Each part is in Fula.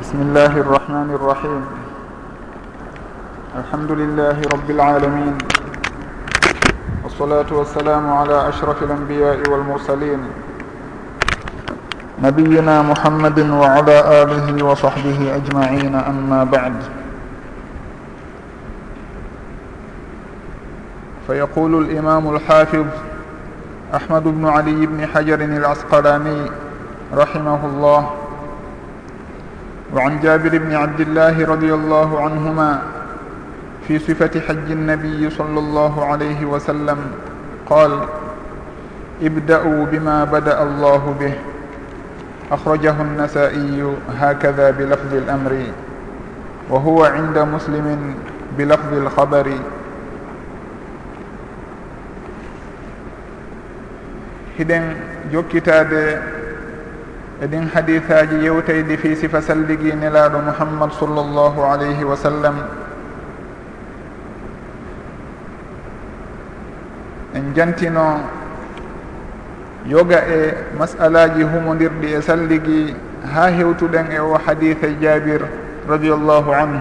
بسم الله الرحمن الرحيم. الحمد لله رب العالمين. والصلاة والسلام على أشرف الأنبياء والمرسلين. نبينا محمد وعلى آله وصحبه أجمعين أما بعد. فيقول الإمام الحافظ أحمد بن علي بن حجر العسقلاني رحمه الله وعن جابر بن عبد الله رضي الله عنهما في صفة حج النبي صلى الله عليه وسلم قال ابدأوا بما بدأ الله به. أخرجه النسائي هكذا بلفظ الأمر وهو عند مسلم بلفظ الخبر. Hiɗen jokkitade eɗin hadisaji yewtaydi fi sifa salligi nelaɗo muhammad sallllahu alayhi wa sallam en jantino yoga e masalaji humodirɗi e salligi ha hewtuɗen e o hadise jabir radiallahu anhu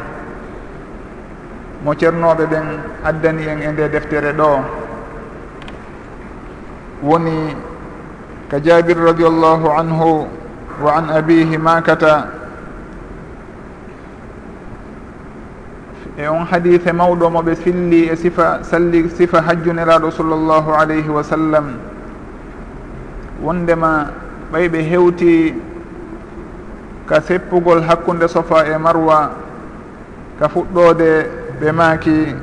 mo ceernoɓe ɓen addani en e nde deftere ɗo woni ka jabir radiallahu anhu wa an abihi makata e on hadise mawɗo mo ɓe silli e sifa salli sifa hajjuniraɗo sallllahu alayhi wa sallam wondema ɓay ɓe hewti ka seppugol hakkude sofa e marwa ka fuɗɗode ɓe maaki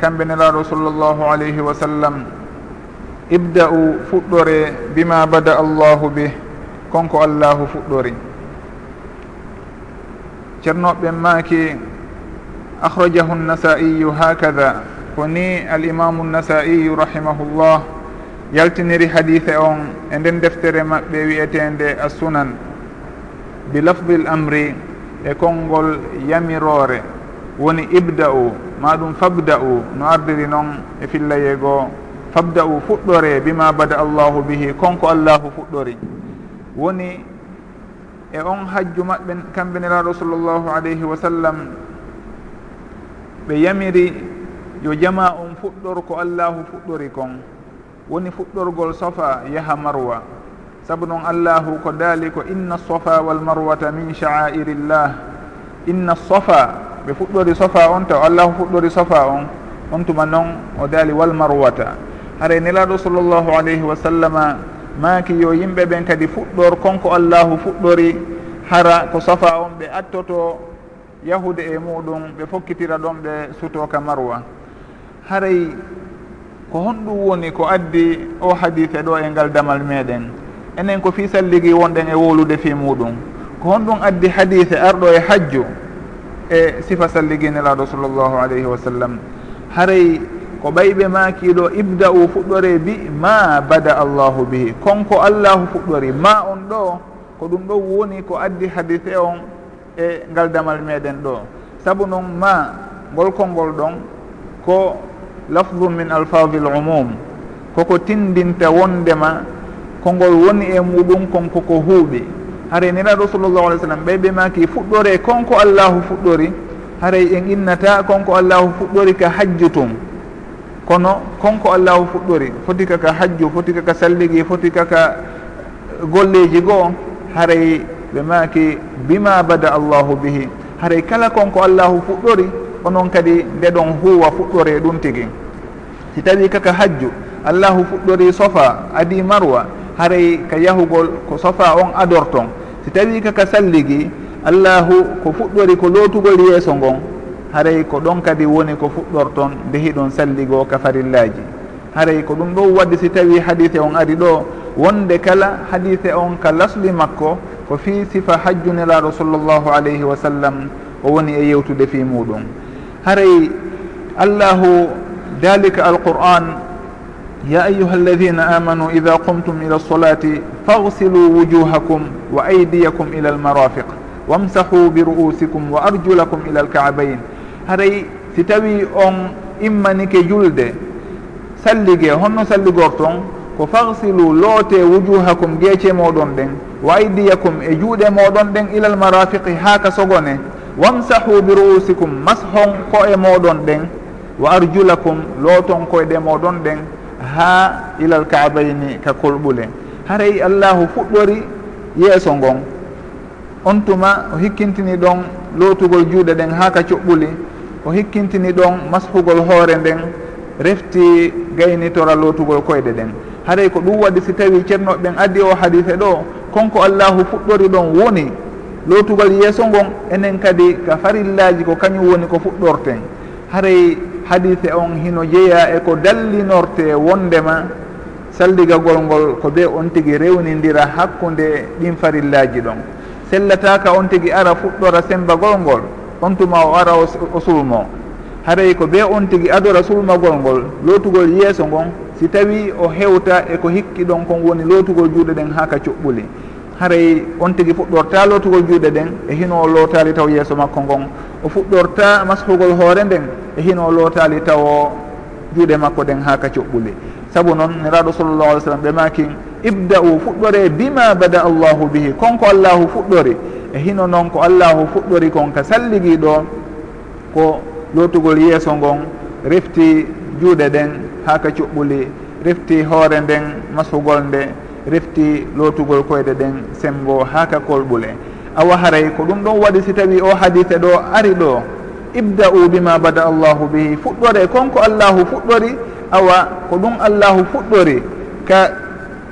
kamɓe nelaɗo sallllahu alayhi wa sallam ibda'u fuɗɗore bima bada allahu bih konko allahu fuɗɗori. Ceernoɓe maaki akhrajahu nnasaiyu hakada ko ni alimamu nnasaiyu rahimahullah yaltiniri hadise on e nden deftere maɓɓe wiyetende a sunan bi lafdi l amri e konngol yamirore woni ibda'u maɗum fabda'u no ardiri noon e fillayego fabda'u fuɗɗore bima bada allahu bihi konko allahu fuɗɗori. Woni e on hajju maɓɓe kamɓe nelaɗo sallllahu alayhi wa sallam ɓe yamiri yo jama on fuɗɗor ko allahu fuɗɗori kon woni fuɗɗorgol sofa yaha marwa saabu noon allahu ko daali ko inna sofa walmarwata min sha'airillah inna sofa ɓe fuɗɗori sofa on taw allahu fuɗɗori sofa on on tuma noon o daali walmarwata haray nelaɗo sallllahu alayhi wa sallama maaki yo yimɓe ɓen kadi fuɗɗor konko allahu fuɗɗori hara ko safa on ɓe attoto yahude e muɗum ɓe fokkitira ɗon ɓe sutoka marwa. Haray ko honɗum woni ko addi o hadise ɗo e ngal damal meɗen. Enen ko fi salligi wonɗen e wolude fi muɗum. Ko honɗum addi hadise arɗo e hajju e sifa salliginelaɗo sallllahu alayhi wa sallam. Haray ko ɓayɓe makiɗo ibda'u fuɗɗore bi ma bada allahu bihi konko allahu fuɗɗori ma on ɗo ko ɗum ɗo woni ko addi hadise on e ngal damal meɗen ɗo. Saabu noon ma ngol kolngol ɗon ko lafdu min alfadi l umum koko tindinta wondema kongol woni e muɗum konko ko huuɓi. Hare niraɗo sallllahu alih w sallam ɓayɓe maki fuɗɗore konko allahu fuɗɗori haray en innata konko allahu fuɗɗori ka hajju tum kono konko allahu fuɗɗori foti kaka hajju foti kaka salligi foti kaka eh, golleji goo haray ɓe maaki bima bada allahu bihi. Haray kala konko allahu fuɗɗori onon kadi ndeɗon huwa fuɗɗore ɗum tigi. Si tawi kaka hajju allahu fuɗɗori sofa adi marwa haray ka yahugol ko sofa on adorton. Si tawi kaka salligi allahu ko fuɗɗori ko lootugol yeeso ngon haray ko ɗon kadi woni ko fuɗɗorton ndehiɗon salligo ka farillaji. Haray ko ɗum ɗo wadde si tawi hadise on ari ɗo wonde kala hadise on ka lasli makko ko fi sifa hajju nelaɗo sallllahu alayhi wa sallam o woni e yewtude fi muɗum. Haray allahu dalika alquran ya ayuha alladina amanu ida qumtum ila lsolati fagsilu wujuhakum wa aydiyakum ila almarafiq wamsahu bi ru'usikum wa arjulakum ila alkaabain haray si tawi on immanike julde sallige honno salligor ton ko fagsilu loote wujuhakum geece moɗon ɗen wa aydiyakum e juuɗe moɗon ɗen ilal marafiqi ha ka sogone wamsahu bi ruusikum mashon ko e moɗon ɗen wa arjulakum looton koyɗe moɗon ɗen ha ilal kaabayni ka kolɓule. Haray allahu fuɗɗori yeeso ngon on tuma o hikkintini ɗon lootugol juuɗe ɗen ha ka coɓɓuli o hikkintini ɗon mashugol hoore nden refti gaynitora lootugol koyɗe ɗen haray ko ɗum waɗi si tawi ceernoɓe ɓen addi o hadise ɗo konko allahu fuɗɗori ɗon woni lootugol yeeso ngon enen kadi ka farillaji ko kañum woni ko fuɗɗorten. Haray hadise on hino jeeya e ko dallinorte wondema salligagol ngol ko be on tigi rewnidira hakkude ɗin farillaji ɗon. Sellataka on tigi ara fuɗɗora sembagol ngol on tuma o ara o sulmo haray ko be on tigi adora sulmagol ngol lootugol yeeso ngon si tawi o hewta eko hikki ɗon kon woni lootugol juuɗe ɗen ha ka cuɓɓuli. Haray on tigi fuɗɗorta lootugol juuɗe ɗen e hino o lootali taw yeeso makko ngon. O fuɗɗorta mashugol hoore nden e hino o lootali taw juuɗe makko ɗen ha ka cuɓɓuli. Saabu noon neraɗo sallllahu alih w sallam ɓe maki ibda'u fuɗɗore bima bada allahu bihi. Konko allahu fuɗɗori. e hino noon ko allahu fuɗɗori kon ka salliguiɗo ko lootugol yeeso ngon refti juuɗe ɗen ha ka cuɓɓuli refti hoore nden masugol nde refti lootugol koyɗe ɗen sembo ha ka kolɓule. Awa haray ko ɗum ɗon waɗi si tawi o hadise ɗo ari ɗo ibda'u bima bada allahu bihi fuɗɗore konko allahu fuɗɗori awa ko ɗum allahu fuɗɗori ka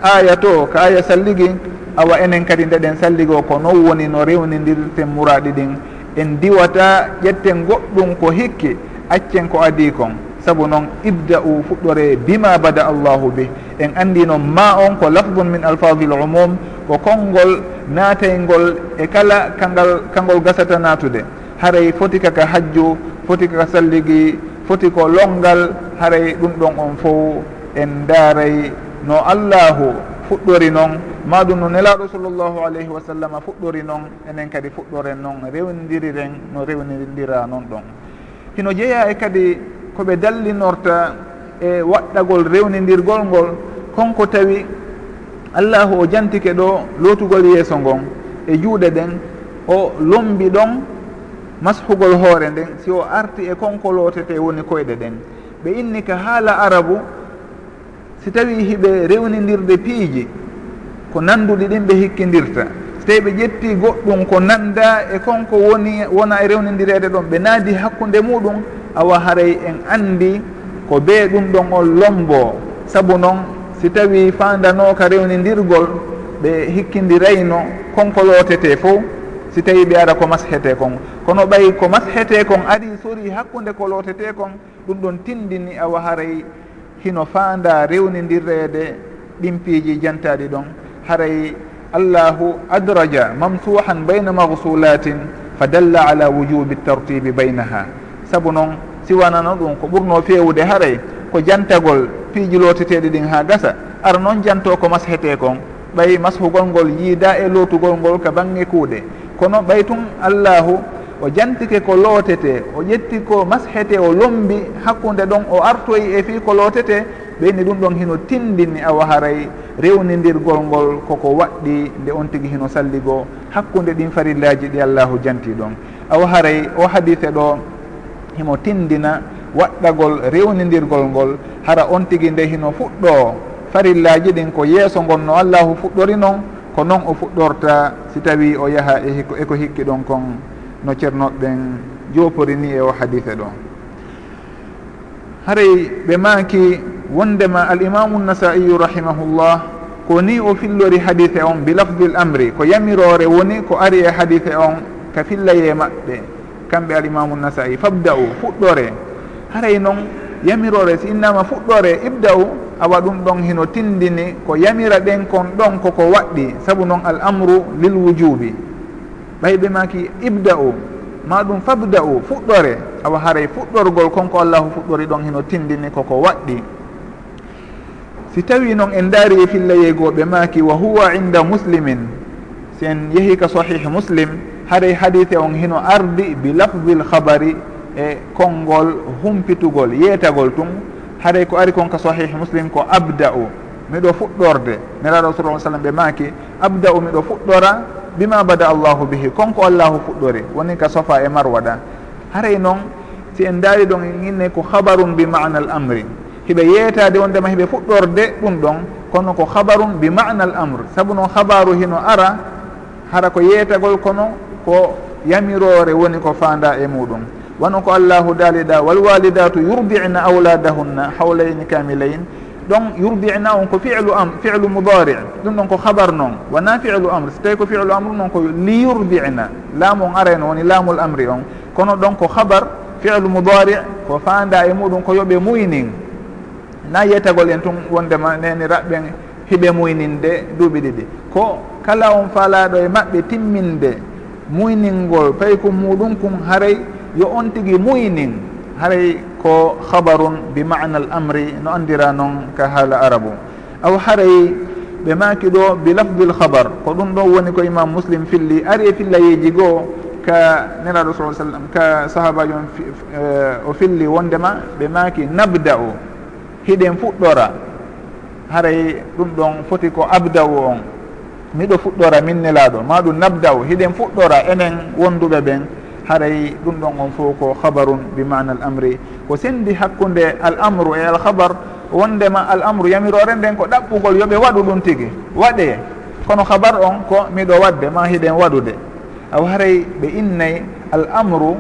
aya to ka aya salligi awa enen kadi ndeɗen salligo ko non woni no rewnidirten muraɗi ɗin. En diwata ƴetten goɗɗum ko hikki accen ko adi kon. Saabu noon ibda'u fuɗɗore bima bada allahu bih. En andi noon ma on ko lafdun min alfadil umum ko konngol naataygol e kala kangal kangol gasata naatude. Haray foti kaka hajju foti kaka salligi foti ko longal haray ɗum ɗon on fo en daaray no allahu fuɗɗori noon ma ɗum no nelaɗo sallllahu alayhi wa sallam fuɗɗori noon enen kadi fuɗɗoren noon rewnidiriren no rewnidira noon ɗon. Hino jeeya e kadi koɓe dallinorta e waɗɗagol rewnidirgol ngol konko tawi allahu o jantike ɗo lootugol yeeso ngon e juuɗe ɗen o lombi ɗon mashugol hoore nden si o arti e konko lootete woni koyɗe ɗen ɓe inni ka haala arabu si tawi hiɓe rewnidirde piiji ko nanduɗi ɗin ɓe hikkidirta so tawi ɓe ƴetti goɗɗum ko nanda e konko woni wona e rewnidirede ɗon ɓe naadi hakkude muɗum awa haray en andi ko be ɗum ɗon on lombo. Saabu noon si tawi fandanoka rewnidirgol ɓe hikkidirayno konko lootete fof si tawi ɓe ara ko mashete kon kono ɓay ko mashete kon ari sori hakkude ko lootete kon ɗum ɗon tindini awa haray hino faanda rewnidirreede ɗimpiiji jantaɗi ɗon. Haray allahu adraja mamsuhan bayna magsulatin fa dalla ala wujubi tartibi baynaha. Saabu noon siwanano ɗum ko ɓurno fewude haray ko jantagol piiji loteteɗi ɗin ha gasa. Ara noon janto ko mashete kon ɓay mashugol ngol yiida e lootugol ngol ka bange kuuɗe kono ɓay tun allahu o jantike ko lootete o ƴetti ko mashete o lombi hakkunde ɗon o artoyi e fii ko lootete ɓeyni ɗum ɗon hino tindini awa haray rewnidirgol ngol koko waɗɗi nde on tigi hino salligo hakkunde ɗin farillaji ɗi allahu janti ɗon. Awa haray o hadise ɗo himo tindina waɗɗagol rewnidirgol ngol hara on tigi nde hino fuɗɗo farillaji ɗin ko yeeso gonno allahu fuɗɗori noon ko noon o fuɗɗorta si tawi o yaha eko e hikki ɗon kon. no ceernoɓeɓen jopori ni e o hadise ɗo haray ɓe maaki wondema alimamu nasaiyu rahimahullah ko ni o fillori hadise on bi lafdil amri ko yamirore woni ko ari e hadise on ka fillaye maɓɓe. Kamɓe alimamu nasai fabda u fuɗɗore. Haray noon yamirore si innama fuɗɗore ibda u awa ɗum ɗon hino tindini ko yamira ɓen kon ɗon koko waɗɗi. Saabu noon al amru lil wujubi ɓayɓe maki ibda u ma ɗum fabda u fuɗɗore. Awa haray fuɗɗorgol konko allahu fuɗɗori ɗon hino tindini koko waɗɗi. Si tawi noon en daari e filla yeygoɓe maaki wa huwa inda muslimin. Si en yeehi ka sahih muslim haray hadise on hino ardi bi lafdi l habari e konngol humpitugol yeetagol tun. Haray ko ari kon ka sahih muslim ko abda u miɗo fuɗɗorde. Neraɗo sa sallam ɓe maaki abda u miɗo fuɗɗora bima bada allahu bihi konko allahu fuɗɗori woni ka sofa e marwa ɗan. Haray noon si en daari ɗon inne ko habarum bi mana al amri. Hiɓe yeetade wondema hiɓe fuɗɗorde ɗum ɗon kono ko habarum bi mana al amre saabu noon habaru hino ara hara ko yeetagol kono ko yamirore woni ko fanda e muɗum. Wono ko allahu daaliɗa walwalidatu yurdina auladahunna hawlayni kamilayn donc yurdina on ko filu am filu mudari. Ɗum ɗon ko habar noon. Wona filu amre so tawi ko filu amre noon ko li yurdina laamu on areno woni laamul amri on. Kono ɗon ko habar filu mudari ko fanda e muɗum ko yooɓe muynin. Na yetagol en tun wondema neni neniraɓɓen hiɓe muyninde duuɓi ɗiɗi. Ko kala on faalaɗo e maɓɓe timminde muyningol fayi ko muɗum kum haray yo on tigui muynin haray ko habarun bi mana al amri no andira noon ka haala arabu. Aw haray ɓe maki ɗo bi lafdu l habar ko ɗum ɗon woni ko imam muslim filli ari e fillayeji goo ka neraɗo sa sallam ka sahabaji on eh, o filli wondema ɓe maki nabda u hiɗen fuɗɗora. Haray ɗum ɗon foti ko abda u on. Miɗo fuɗɗora min nelaɗo ma ɗum nabda u hiɗen fuɗɗora enen wonduɓe ɓen. Haray ɗum ɗon on fof ko habarun bi mana al amri ko sendi hakkude al amru e al habar wondema al amru yamirore nden ko ɗaɓɓugol yooɓe waɗu ɗum tigi. Waɗe kono habar on ko miɗo wadde ma hiɗen waɗude. Aw haray ɓe innayi al amru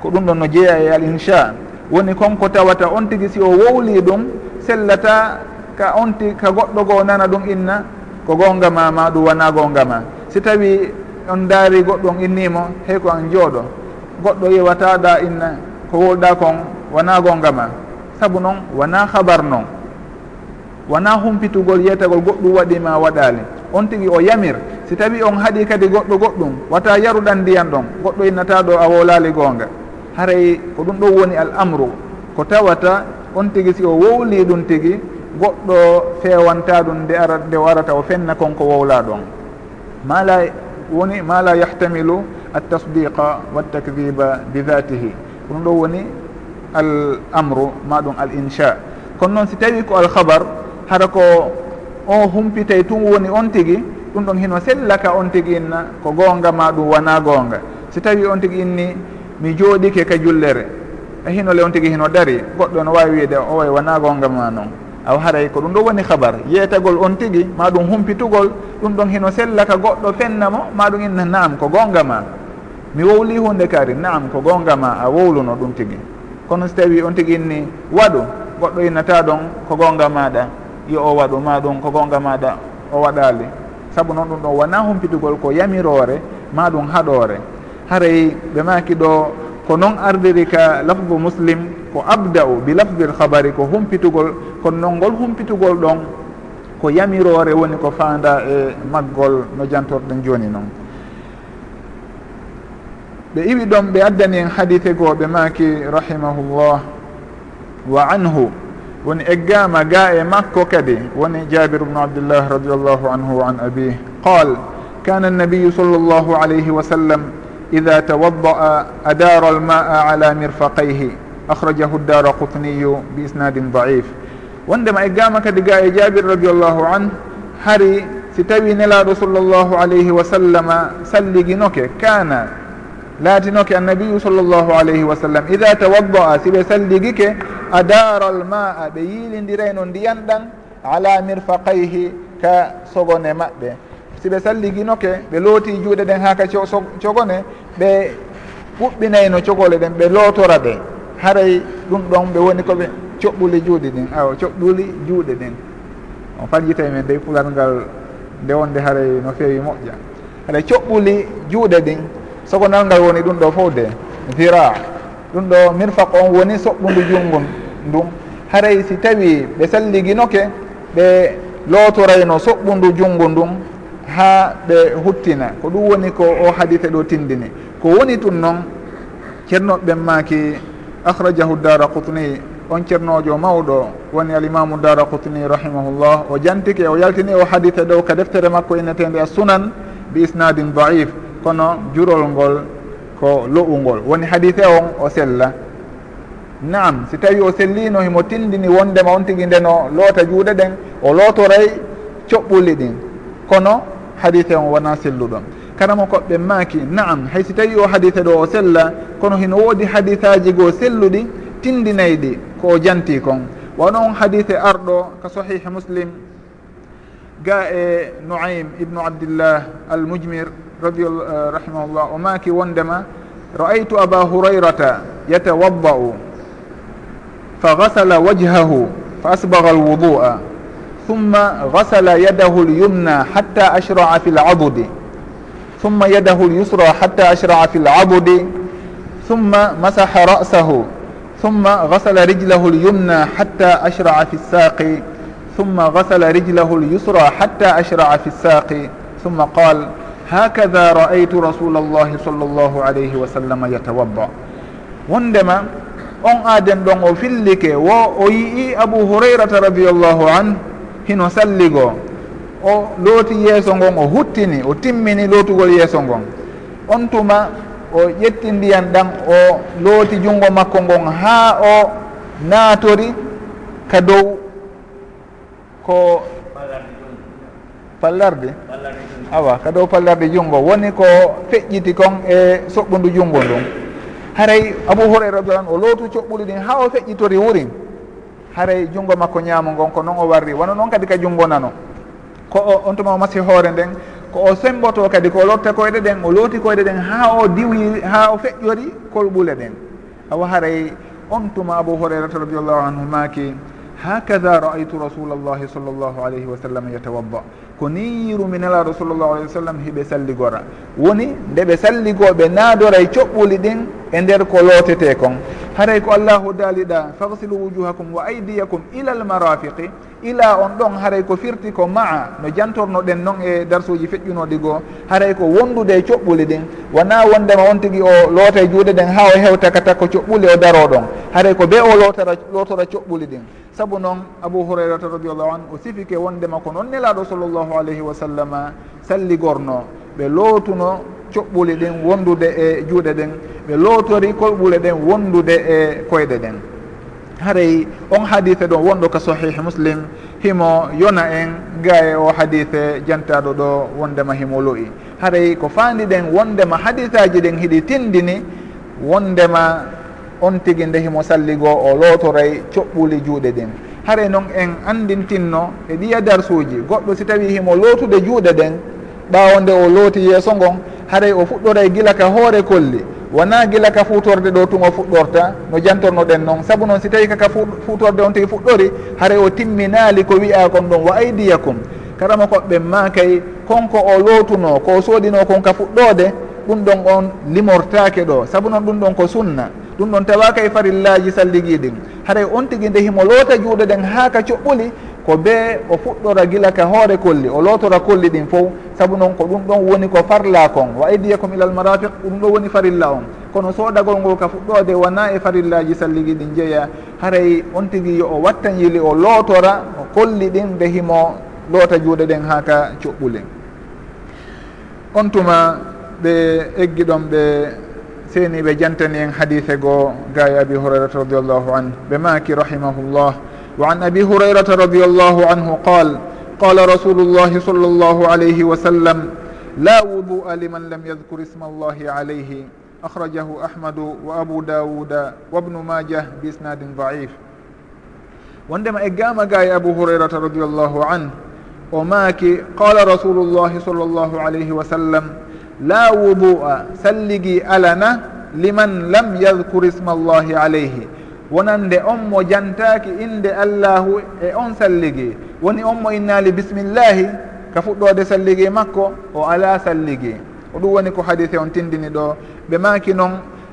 ko ɗum ɗon no jeeya e al incha woni konko tawata on tigi si o wowli ɗum sellata ka on ti ka goɗɗo goo nana ɗum inna ko gonga ma ma ɗum wona gonga ma si tawi on daari goɗɗo on innimo hey ko an jooɗo goɗɗo yewataɗa inna ko wolɗa kon wona gonga ma saabu noon wona habar noon wona humpitugol yeytagol goɗɗum waɗima waɗali on tigui o yamir si tawi on haaɗi kadi goɗɗo goɗɗum wata yaruɗan ndiyan ɗon goɗɗo innata ɗo a wolali gonga haray ko ɗum ɗo woni al amru ko tawata on tigui si o wowli ɗum tigui goɗɗo fewanta ɗum nde ara nde o arata o fenna konko wowla ɗon. Mala woni ma la yahtamilu altasdiqa waltakdiba bi datihi ko ɗum ɗo woni al amru ma ɗum al incha kono noon si tawi ko alhabar hara ko o humpitay tun woni on tigi ɗum ɗon hino sellaka on tigi inna ko goonga ma ɗum wona goonga si tawi on tigi inni mi jooɗike ka jullere. E hinole on tigi hino dari goɗɗo no wawi wiide o way wona goonga ma noon aw haray ko ɗum ɗo woni habar yeetagol on tigi ma ɗum humpitugol ɗum ɗon hino sellaka goɗɗo fennamo ma ɗum inna naam ko goonga ma. Mi wowli hunde kaari naam ko goonga ma a wowluno ɗum tigi. kono so tawi on tiginni waɗu goɗɗo innata ɗon ko gonga maɗa yo o waɗu ma ɗum ko gonga maɗa o waɗali. Saabu noon ɗum ɗon wona humpitugol ko yamirore ma ɗum haɗore. Haray ɓe maki ɗo ko noon ardiri ka lafdu muslim ko abda'u bi lafdil habari ko humpitugol kono noon ngol humpitugol ɗon ko yamirore woni ko fanda e eh, maggol no jantorɗen joni noon. ɓe iwi ɗon ɓe addani en hadite goo ɓe maki rahimahullah. Wa anhu woni eggama ga e makko kadi woni jabir bnu abdillah radiallahu anhu wa an abih qal kana annabiyu sall llahu alayhi wa sallam ida tawaddaa adara almaa ala mirfaqayhi akhrajahu ddara qutniyu bi isnadin daif wondema eggama kadi ga e jabir radiallahu an hari si tawi nelaɗo sallllahu alayhi wa sallama salliginoke kana laatinoke annabiyu sallllahu alayhi wa sallam. Ida tawadda a siɓe salligike a daaral ma a ɓe yiilindirayno ndiyan ɗan ala mirfaqayhi ka sogone maɓɓe. Si ɓe salliginoke ɓe looti juuɗe ɗen ha ka cogone ɓe ɓuɓɓinayno cogole ɗen ɓe lootora ɗe. Haray ɗum ɗon ɓe woni koɓe coɓɓuli juuɗe ɗin awa coɓɓuli juuɗe ɗin on fanjitay men dey pularngal nde wonde haray no feewi moƴƴa. Haɗa coɓɓuli juuɗe ɗin sogonal ngal woni ɗum ɗo fof de. Vira ɗum ɗo mirfaq on woni soɓɓundu junngol ndun. Haray si tawi ɓe salliginoke ɓe lootorayno soɓɓundu junngu ndun ha ɓe huttina. Ko ɗum woni ko o hadite ɗo tindini. Ko woni tun noon ceernoɓeɓen maaki akhrajahu dara kutni on ceernojo mawɗo woni alimamu dara kutni rahimahullah o jantike o yaltini o hadite ɗo ka deftere makko innetede a sunan bi isnadin daif kono jurol ngol ko lo'ungol woni hadise on o sella. Naam si tawi o sellino himo tindini wondema on tigui ndeno loota juuɗe ɗen o lootoray coɓɓuli ɗin. Kono hadise on wona selluɗon. Karamo koɓɓe maaki naam hay si tawi o hadise ɗo o sella kono hino woodi hadisaji goo selluɗi tindinayi ɗi ko o janti kon. Wano on hadise arɗo ka sahihe muslim ga e noaim ibnu abdillah almujmir. رضي الله آه، رحمه الله. وماكي وندما رأيت أبا هريرة يتوضأ فغسل وجهه فأسبغ الوضوء ثم غسل يده اليمنى حتى أشرع في العضد ثم يده اليسرى حتى أشرع في العضد ثم مسح رأسه ثم غسل رجله اليمنى حتى أشرع في الساق ثم غسل رجله اليسرى حتى أشرع في الساق ثم قال hakada ra'aytu rasulallahi sall llahu alayhi wa sallam yatawadda wondema on aaden ɗon o fillike wo o yii abou hurayrata radiallahu an hino salligo o looti yeeso ngon o huttini o timmini lootugol yeeso ngon on tuma o ƴetti ndiyan ɗan o looti junngo makko ngon haa o naatori ka dow ko pallarde awa ka dow pallarde junngo. Woni ko feƴƴiti kon e soɓɓundu junngo ndun haray abou houraira radiallah o lootu coɓɓuli ɗin ha o feƴƴitori wurin. Haray junngo makko ñaamo ngon ko noon o warri. Wona noon kadi ka junngo nano. Ko o on tuma o masi hoore nden ko o semboto kadi ko lotta koyɗe ɗen o looti koyɗe ɗen ha o diwi ha o feƴƴori kolɓule ɗen awa haray on tuma abou hourairata radiallahu anhu maki hakada raaytu rasulallahi sall llahu alayhi wa sallam yatawadda. ko ni yiruminalaɗo sallllahu alayhi wa sallam hiɓe salligora. Woni nde ɓe salligoɓe naadoray coɓɓuli ɗin e nder ko lootete kon. haray ko allah daaliɗa fagsilu wujuhakum wa aydiyakum ila almarafiqi ila on ɗon haray ko firti ko maa no jantornoɗen noon e darsuji feƴƴunoɗi goo. Haray ko wondude e coɓɓuli ɗin. Wona wondema on tigui o loota e juuɗe ɗen ha o hewta ka takko coɓɓuli o daro ɗon haray ko be o lotara lotora coɓɓuli ɗin. Saabu noon abou hurairata radiallahu an o sifike wondema ko noon nelaɗo sallllahu alayhi wa sallama salligorno. Ɓe lootuno coɓɓuli ɗin wondude e juuɗe ɗen ɓe lootori kolɓule ɗen wondude e koyɗe ɗen haray on hadise ɗon wonɗo ka sahih muslim himo yona en ga e o hadise jantaɗo ɗo wondema himo loyi haray ko fandi ɗen wondema hadisaji ɗen hiɗi tindini wondema on tigui nde himo salligo o lootoray coɓɓuli juuɗe ɗen haray noon en andintinno e ɗiya darsuji goɗɗo si tawi himo lootude juuɗe ɗen ɓawo nde o looti yeeso ngon haray o fuɗɗora e gila ka hoore kolli. Wona gila ka futorde ɗo tun o fuɗɗorta no jantornoɗen noon saabu noon si tawi kaka futorde on tigi fuɗɗori haray o timminali ko wiya kon ɗon wa aydiyakum. Karama koɓɓe ma kay konko o lootuno ko soodino kon ka fuɗɗode ɗum ɗon on limortake ɗo. Saabu noon ɗum ɗon ko sunna. Ɗum ɗon tawaka e farillaji salliguiɗin haray on tigui nde himo loota juuɗe ɗen ha ka coɓɓuli ko be o fuɗɗora gila ka hoore kolli o lootora kolli ɗin fof saabu noon ko ɗum ɗon woni ko farla kon. Wa aydiyakum ila almarafiq ɗum ɗo woni farilla on. Kono soodagol ngol ka fuɗɗode wona e farillaji salligi ɗin jeeya haray on tigui yo o wattan yili o lootora kolli ɗin be himo loota juuɗe ɗen ha ka coɓɓule on tuma ɓe eggi ɗon ɓe seeni ɓe jantani en hadise goo gay abi hurairata radiallahu an ɓe maki rahimahullah. وعن أبي هريرة رضي الله عنه قال قال رسول الله صلى الله عليه وسلم لا وضوء لمن لم يذكر اسم الله عليه. أخرجه أحمد وأبو داود وابن ماجه بإسناد ضعيف. وندما إقام قاي أبو هريرة رضي الله عنه. وماك قال رسول الله صلى الله عليه وسلم لا وضوء سلقي ألنا لمن لم يذكر اسم الله عليه. wonande on mo jantaki inde allahu e on salligii woni on mo innali bisimillahi ka fuɗɗode salligii makko o ala salligii o ɗum woni ko hadise on tindini ɗo. Ɓe maki noon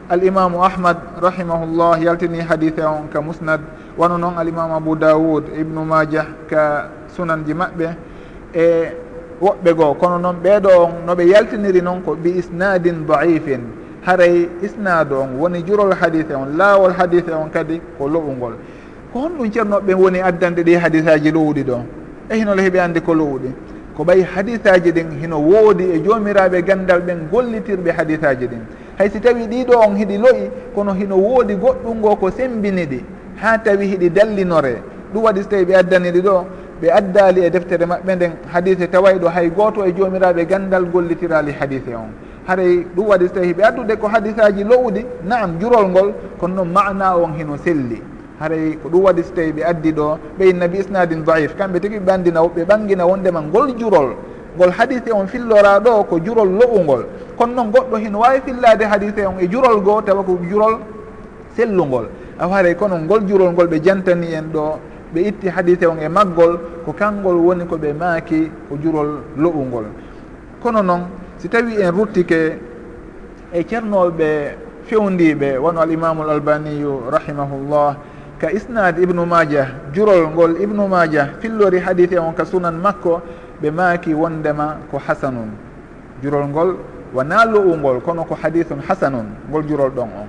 alimamu ahmad rahimahullah yaltini hadise on ka musnad. Wano noon alimamu abou daoud ibnu majah ka sunanji maɓɓe. E woɓɓe goo kono noon ɓeeɗo on noɓe yaltiniri noon ko bi isnadin daifin. haray isnade on woni jurol hadise on laawol hadise on kadi ko loɓugol. Ko honɗum ceernoɓe woni addande ɗi hadisaji lowɗi ɗo e hinole heeɓe andi ko lowɗi ko ɓayi hadisaji ɗin hino woodi e joomiraɓe gandal ɓen gollitirɓe hadisaji ɗin. Hay si tawi ɗiɗo on hiɗi loyi kono hino woodi goɗɗum ngo ko sembiniɗi ha tawi hiɗi dallinore. Ɗum waɗi so tawi ɓe addaniɗi ɗo ɓe addali e deftere maɓɓe nden hadise tawayɗo hay goto e jomiraɓe gandal gollitirali hadise on. haray ɗum waɗi so tawi ɓe addude ko hadisaji lowɗi naam jurol ngol kono noon mana on hino selli. Haray ko ɗum waɗi so tawi ɓe addi ɗo ɓeyinna bi isnadin daif kamɓe tigui ɓe andina ɓe ɓangguina wondema ngol jurol. Ngol hadise on fillora ɗo ko jurol lo'ungol kono noon goɗɗo hino wawi fillade hadise on e jurol goo tawa ko jurol sellugol aw haray kono ngol jurol ngol ɓe jantani en ɗo ɓe itti hadise on e maggol ko kangol woni ko ɓe maaki ko jurol lo'ungol kono noon si tawi en ruttike e ceernoɓe fewndiɓe wono alimamu l albaniyu rahimahullah ka isnad ibnu majah jurol ngol ibnu majah fillori hadise on ka sunan makko ɓe maaki wondema ko hasanun. Jurol ngol wona lo'ungol kono ko hadithun hasanun ngol jurol ɗon on.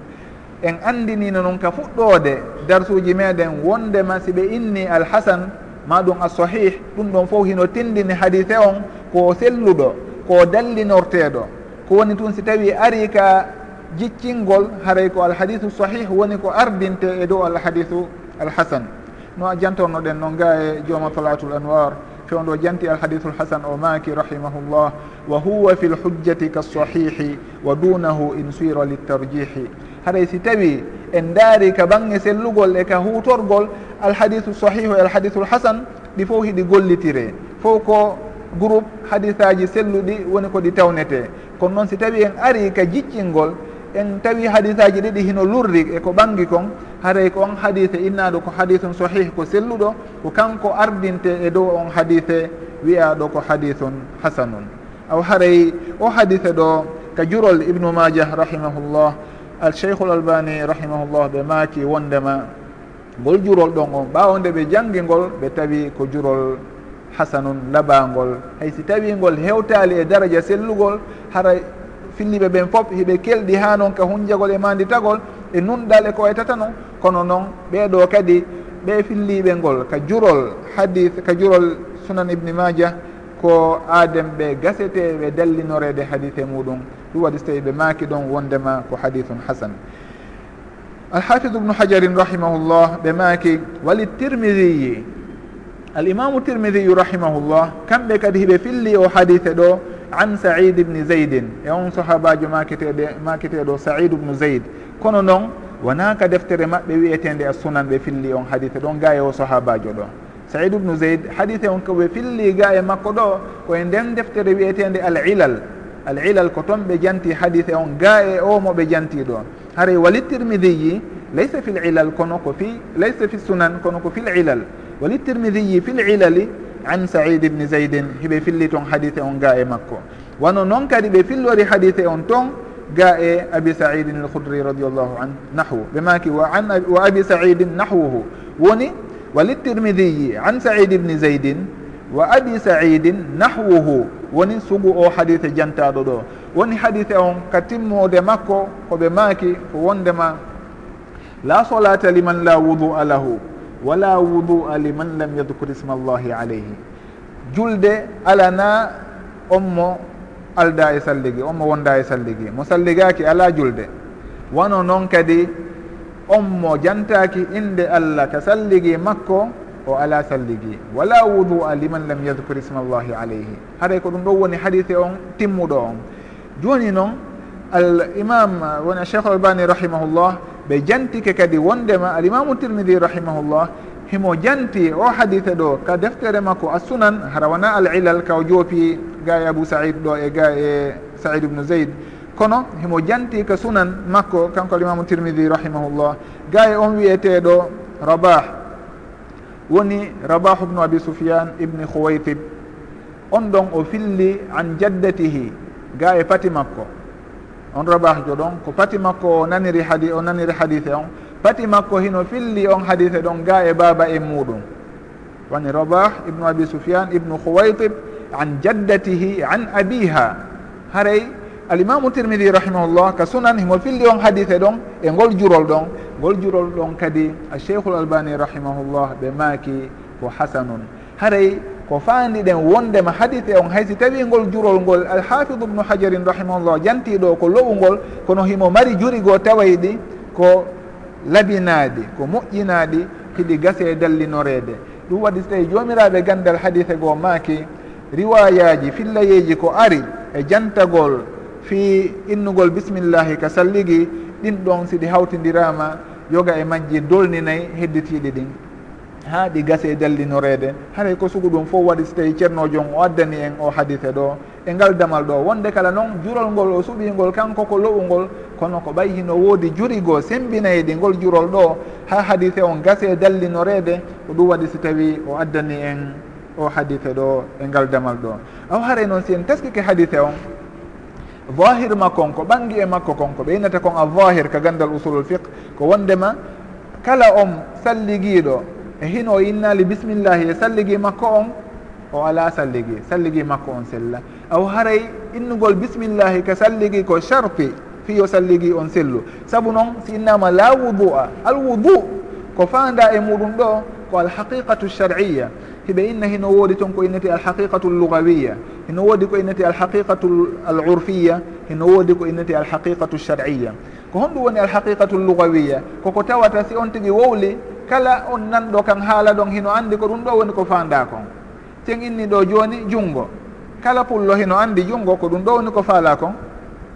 En andinino noon ka fuɗɗode darsuji meɗen wondema si ɓe inni alhasan maɗum ɗum assahih ɗum ɗon fof hino tindini hadise on ko selluɗo. ko dallinorteɗo. Ko woni tun si tawi ari ka jiccingol haray ko alhadisu sahih woni ko ardinte e dow alhadisu alhasan. No jantornoɗen noon ga e jooma talatul anwar fewndo janti alhadisu lhasan o maki rahimahullah wa huwa fi lhujjati kasahihi wa dunahu in suira litarjihi haɗay si tawi en daari ka bange sellugol e ka hutorgol alhadisu sahihu e alhadisu lhasan ɗi fof hiɗi gollitire. Fof ko groupe hadisaji selluɗi woni ko ɗi tawnete kono noon si tawi en ari ka jiccingol en tawi hadisaji ɗiɗi hino lurri e ko ɓangi kon haray ko on hadise innaɗo ko hadisum sahih ko selluɗo ko kanko ardinte e dow on hadise wiyaɗo ko hadisun hasanun. Aw haray o hadise ɗo ka jurol ibnu majah rahimahullah al cheikhul albani rahimahullah ɓe maaki wondema ngol jurol ɗon on ɓawo nde ɓe janggingol ɓe tawi ko jurol hasanun laɓangol hay si tawi ngol hewtali e daraja sellugol hara filliɓe ɓen fof hiɓe kelɗi ha noon ka hunjagol e manditagol e nunɗal e ko e waytata noon kono noon ɓeɗo kadi ɓe filliɓe ngol. Ka jurol hadith ka jurol sunan ibni maja ko adem ɓe gaseteɓe dallinorede hadise muɗum. Ɗum waɗi so tawi ɓe maaki ɗon wondema ko hadithun hasan. Alhafidu ubnu hajarin rahimahullah ɓe maaki wali tirmidiyi alimamu tirmidiyu rahimahullah kamɓe kadi hiɓe filli o hadise ɗo an said ibni zeydin e on sahabajo maketeɗe maketeɗo said ubnu zeyd kono noon wona ka deftere maɓɓe wiyetende a sunan ɓe filli on hadise ɗon ga e o sahabajo ɗo said ubnu zeyd hadise on koɓe filli ga e makko ɗo koye nden deftere wiyetende al ilal al ilal ko toon ɓe janti hadise on ga e omo ɓe janti ɗo haray wali tirmidiyi laysa fi l ilal kono ko fi laysa fi sunan kono ko fi l ilal walittirmidiyi fil ilali an said ibni zeydin hiɓe filli toon hadite on ga e makko. Wano noon kadi ɓe fillori hadite on toon ga e abi saidin alkhudri radiallahu an nahwu. Ɓe maki wa an wa abi saidin nahwuhu. Woni walittirmidiyi an said ibni zeydin wa abi saidin nahwuhu. Woni sugu o hadite jantaɗo ɗo. Woni hadite on ka timmode makko koɓe maaki ko wondema la solata liman la wudu lahu. wala wudu'a liman lam yadkur isma allahi alayhi. Julde alana on mo alda e salligi on mo wonda e salligi. Mo salligaki ala julde. Wano noon kadi on mo jantaki inde allah ka salligi makko o ala salligi. Wala wudu'a liman lam yadkur isma allahi alayhi. Haɗay ko ɗum ɗo woni hadise on timmuɗo on. Joni noon al imam woni cheikh albani rahimahullah ɓe jantike kadi wondema alimamu tirmidi rahimahullah himo janti o hadithe ɗo ka deftere makko assunan hara wona al ilal ka o joopi ga e abou saïd ɗo e ga e saïd ubnu zeyd kono himo janti ka sunan makko kanko alimamu tirmidi rahimahullah ga e on wiyeteɗo rabah. Woni rabahu bnu abi soufiane ibni khowaytib on ɗon o filli an jaddatihi ga e pati makko. on rabah jo ɗon ko pati makko o naniri hadi o naniri hadise on. Pati makko hino filli on hadise ɗon ga e baba e muɗum. Wani rabah ibnu abi soufiane ibnu khuwaytib an jaddatihi an abiha. Haray alimamu tirmidi rahimahullah ka sunan himo filli on hadise ɗon e ngol jurol ɗon. Ngol jurol ɗon kadi a cheikhul albani rahimahullah ɓe maaki ko hasanun. Haray ko fandiɗen wondema hadite on haysi tawi ngol jurol ngol alhafidu ubnu hajarin rahimahullah jantiɗo ko lowugol kono himo mari jurigo tawayɗi ko labinaɗi ko moƴƴinaɗi hiɗi gase dallinorede ɗum waɗi so tawi jomiraɓe gandal hadise goo maaki riwayaji fillayeji ko ari e jantagol fi innugol bisimillahi ka salligi ɗin ɗon siɗi hawtidirama yoga e majji dolninayyi hedditiɗi ɗin. ha ɗi gasi e haray ko sugu ɗum fof waɗi so tawi ceernojon o addani en o hadise ɗo. E ngal damal ɗo wonde kala noon jurol ngol o suɓingol kanko ko lo'ungol kono ko ɓay hino woodi jurigo sembinayɗi ngol jurol ɗo ha hadise on gasi e dallinorede ko ɗum waɗi so tawi o addani en o hadise ɗo e ngal damal ɗo. Aw haray noon si en teskike hadise on vahir makko on ko ɓangi e makko kon ko ɓeynata kon a vahir ka gandal usulul fiqe ko wondema kala on salliguiɗo e hino o innali bisimillahi e salligi makko on o ala salligi salligi makko on sella. Aw haray innugol bisimillahi ka salligi ko sharti fiyo salligi on sellu. Saabu noon si innama la wudu a alwudu ko fanda e muɗum ɗo ko alhaqiqatu shar'iya hiɓe inna hino woodi toon ko innete alhaqiqatu lugawiya hino woodi ko innete alhaqiqatu al urfiya hino woodi ko innete alhaqiqatu shar'iya ko honɗum woni alhaqiqatu lugawiya koko tawata si on tigui wowli kala on nanɗo kan haala ɗon hino andi ko ɗum ɗo woni ko fanda kon. Ten inni ɗo joni junngo. Kala pullo hino andi junngo ko ɗum ɗo woni ko faala kon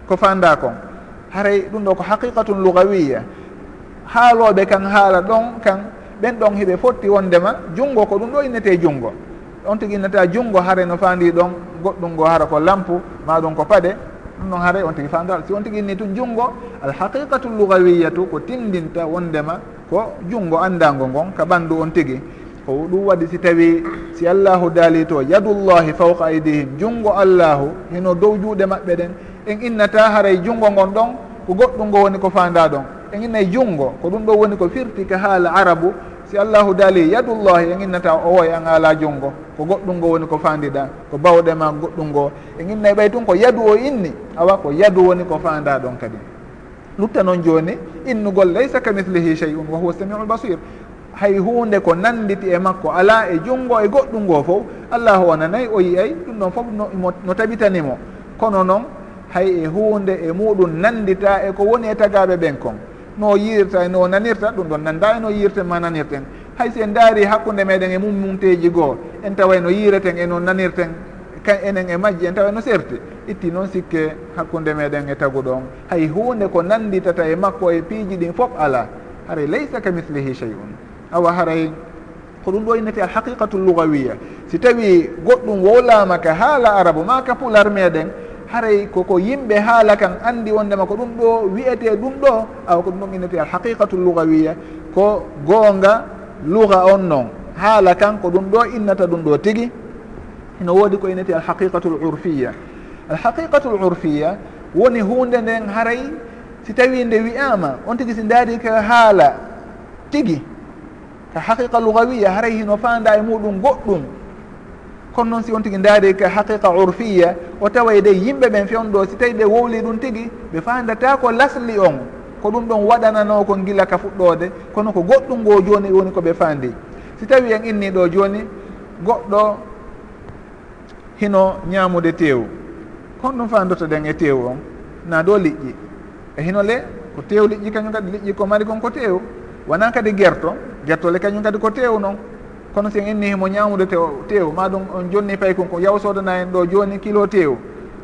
ko fanda kon. Haray ɗum ɗo ko haqiqatun lugawiya haaloɓe kan haala ɗon kan ɓen ɗon hiɓe fotti wondema junngo ko ɗum ɗo innete junngo. On tigui innata junngo haare no fandi ɗon goɗɗum ngo hara ko lampu ma ɗum ko paɗe ɗum ɗon haare on tigui fandal si on tigui inni tun junngo alhaqiqatu lugawiyatu ko tindinta wondema ko junngo anndango ngon ka ɓanndu on tigi. Ko ɗum waɗi si tawi si allahu daali to yadullahi fawqa aydihim junngo allahu hino dow juuɗe maɓɓe ɗen. En innata haray junngo ngon ɗon ko goɗɗum ngo woni ko fanda ɗon. En innay junngo ko ɗum ɗo woni ko firti ka haala arabu si allahu daali yadullahi en innata o woy an ala junngo ko goɗɗum ngo woni ko fandiɗa ko bawɗe ma goɗɗum ngo. En innay ɓay tun ko yadu o inni awa ko yadu woni ko fanda ɗon kadi. lutta noon joni innugol laysa ka mithlihi chey un wa huwa samiu lbasir hay hunde ko nanditi e makko ala e junngo e goɗɗum ngo fof allahu o nanayi o yiyay ɗum ɗon fof no, no tabitanimo. Kono noon hay e hunde e muɗum nandita e ko woni e tagaɓe ɓen kon. No yirta no nanirta ɗum ɗon nanda e no yiirte ma nanirten. Hay si en daari hakkude meɗen e mum mumteji goo en tawa eno yiireten eno nanirten. kan enen e majji en tawa no serti. Itti noon sikke hakkude meɗen e tagu ɗon. Hay hunde ko nanditata e makko e piiji ɗin fof ala haray laysa ka mislihi chey un awa haray ko ɗum ɗo innete alhaqiqatu lugawiya si tawi goɗɗum wowlama ka haala arabu ma ka pular meɗen haray koko yimɓe haala kan andi wondema ko ɗum ɗo wiyete ɗum ɗo awa ko ɗum ɗon innete alhaqiqatu lugawiya ko goonga luga on noon haala kan ko ɗum ɗo innata ɗum ɗo tigi ino woodi ko inete alhaqiqatu l urfiya. Alhaqiqatu l urfiya woni hunde nden haray si tawi nde wiyama on tigui si daari ka haala tigui ka haqiqa lugawiya haray hino fanda e muɗum goɗɗum. Kono noon si on tigui daari ka haqiqa urfiya o tawa de yimɓe ɓen fewn ɗo si tawi ɓe wowli ɗum tigui ɓe fandata ko lasli on ko ɗum ɗon waɗanano ko gila ka fuɗɗode kono ko goɗɗum ngo joni woni koɓe fandi si tawi en inni ɗo joni goɗɗo hino ñaamude teewu. Kon ɗum fandoto ɗen e teewu on. Na ɗo liƴƴi. E hino le ko teew liƴƴi kañum kadi liƴƴi ko mari kon ko teew wona kadi guerto guertole kañum kadi ko teew noon kono sen inni himo ñamude te tew maɗum on jonni pay kon ko yaw sodana en ɗo joni kilo tew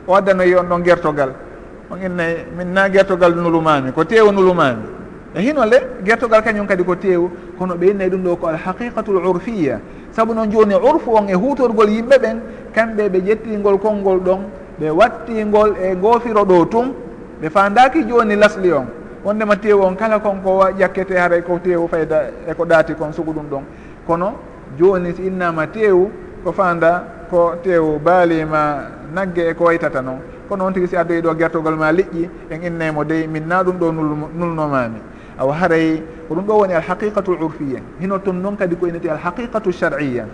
o addanoyi on ɗon guertogal on innay min na guertogal nulumami ko tew nulumami e hino le guertogal kañum kadi ko tew kono ɓe innay ɗum ɗo ko alhaqiqatu l urfiya saabu noon joni urfu on e hutorgol yimɓe ɓen kamɓe ɓe ƴettingol konngol ɗon ɓe wattingol e goofiro ɗo tun ɓe fandaki joni lasli on. Wondema tew on kala konko ƴakkete haray ko tew e fayda eko ɗaati kon sugu ɗum ɗon. Kono joni si innama tew ko fanda ko tew baalima nagge eko waytata noon. Kono on tigui si addoyi ɗo guertogol ma liƴƴi en innaymo dey min na ɗum ɗo nulnomami awa haray ko ɗum ɗo woni alhaqiqatu l urfiya hino toon noon kadi ko eneti alhaqiqatu shar'iya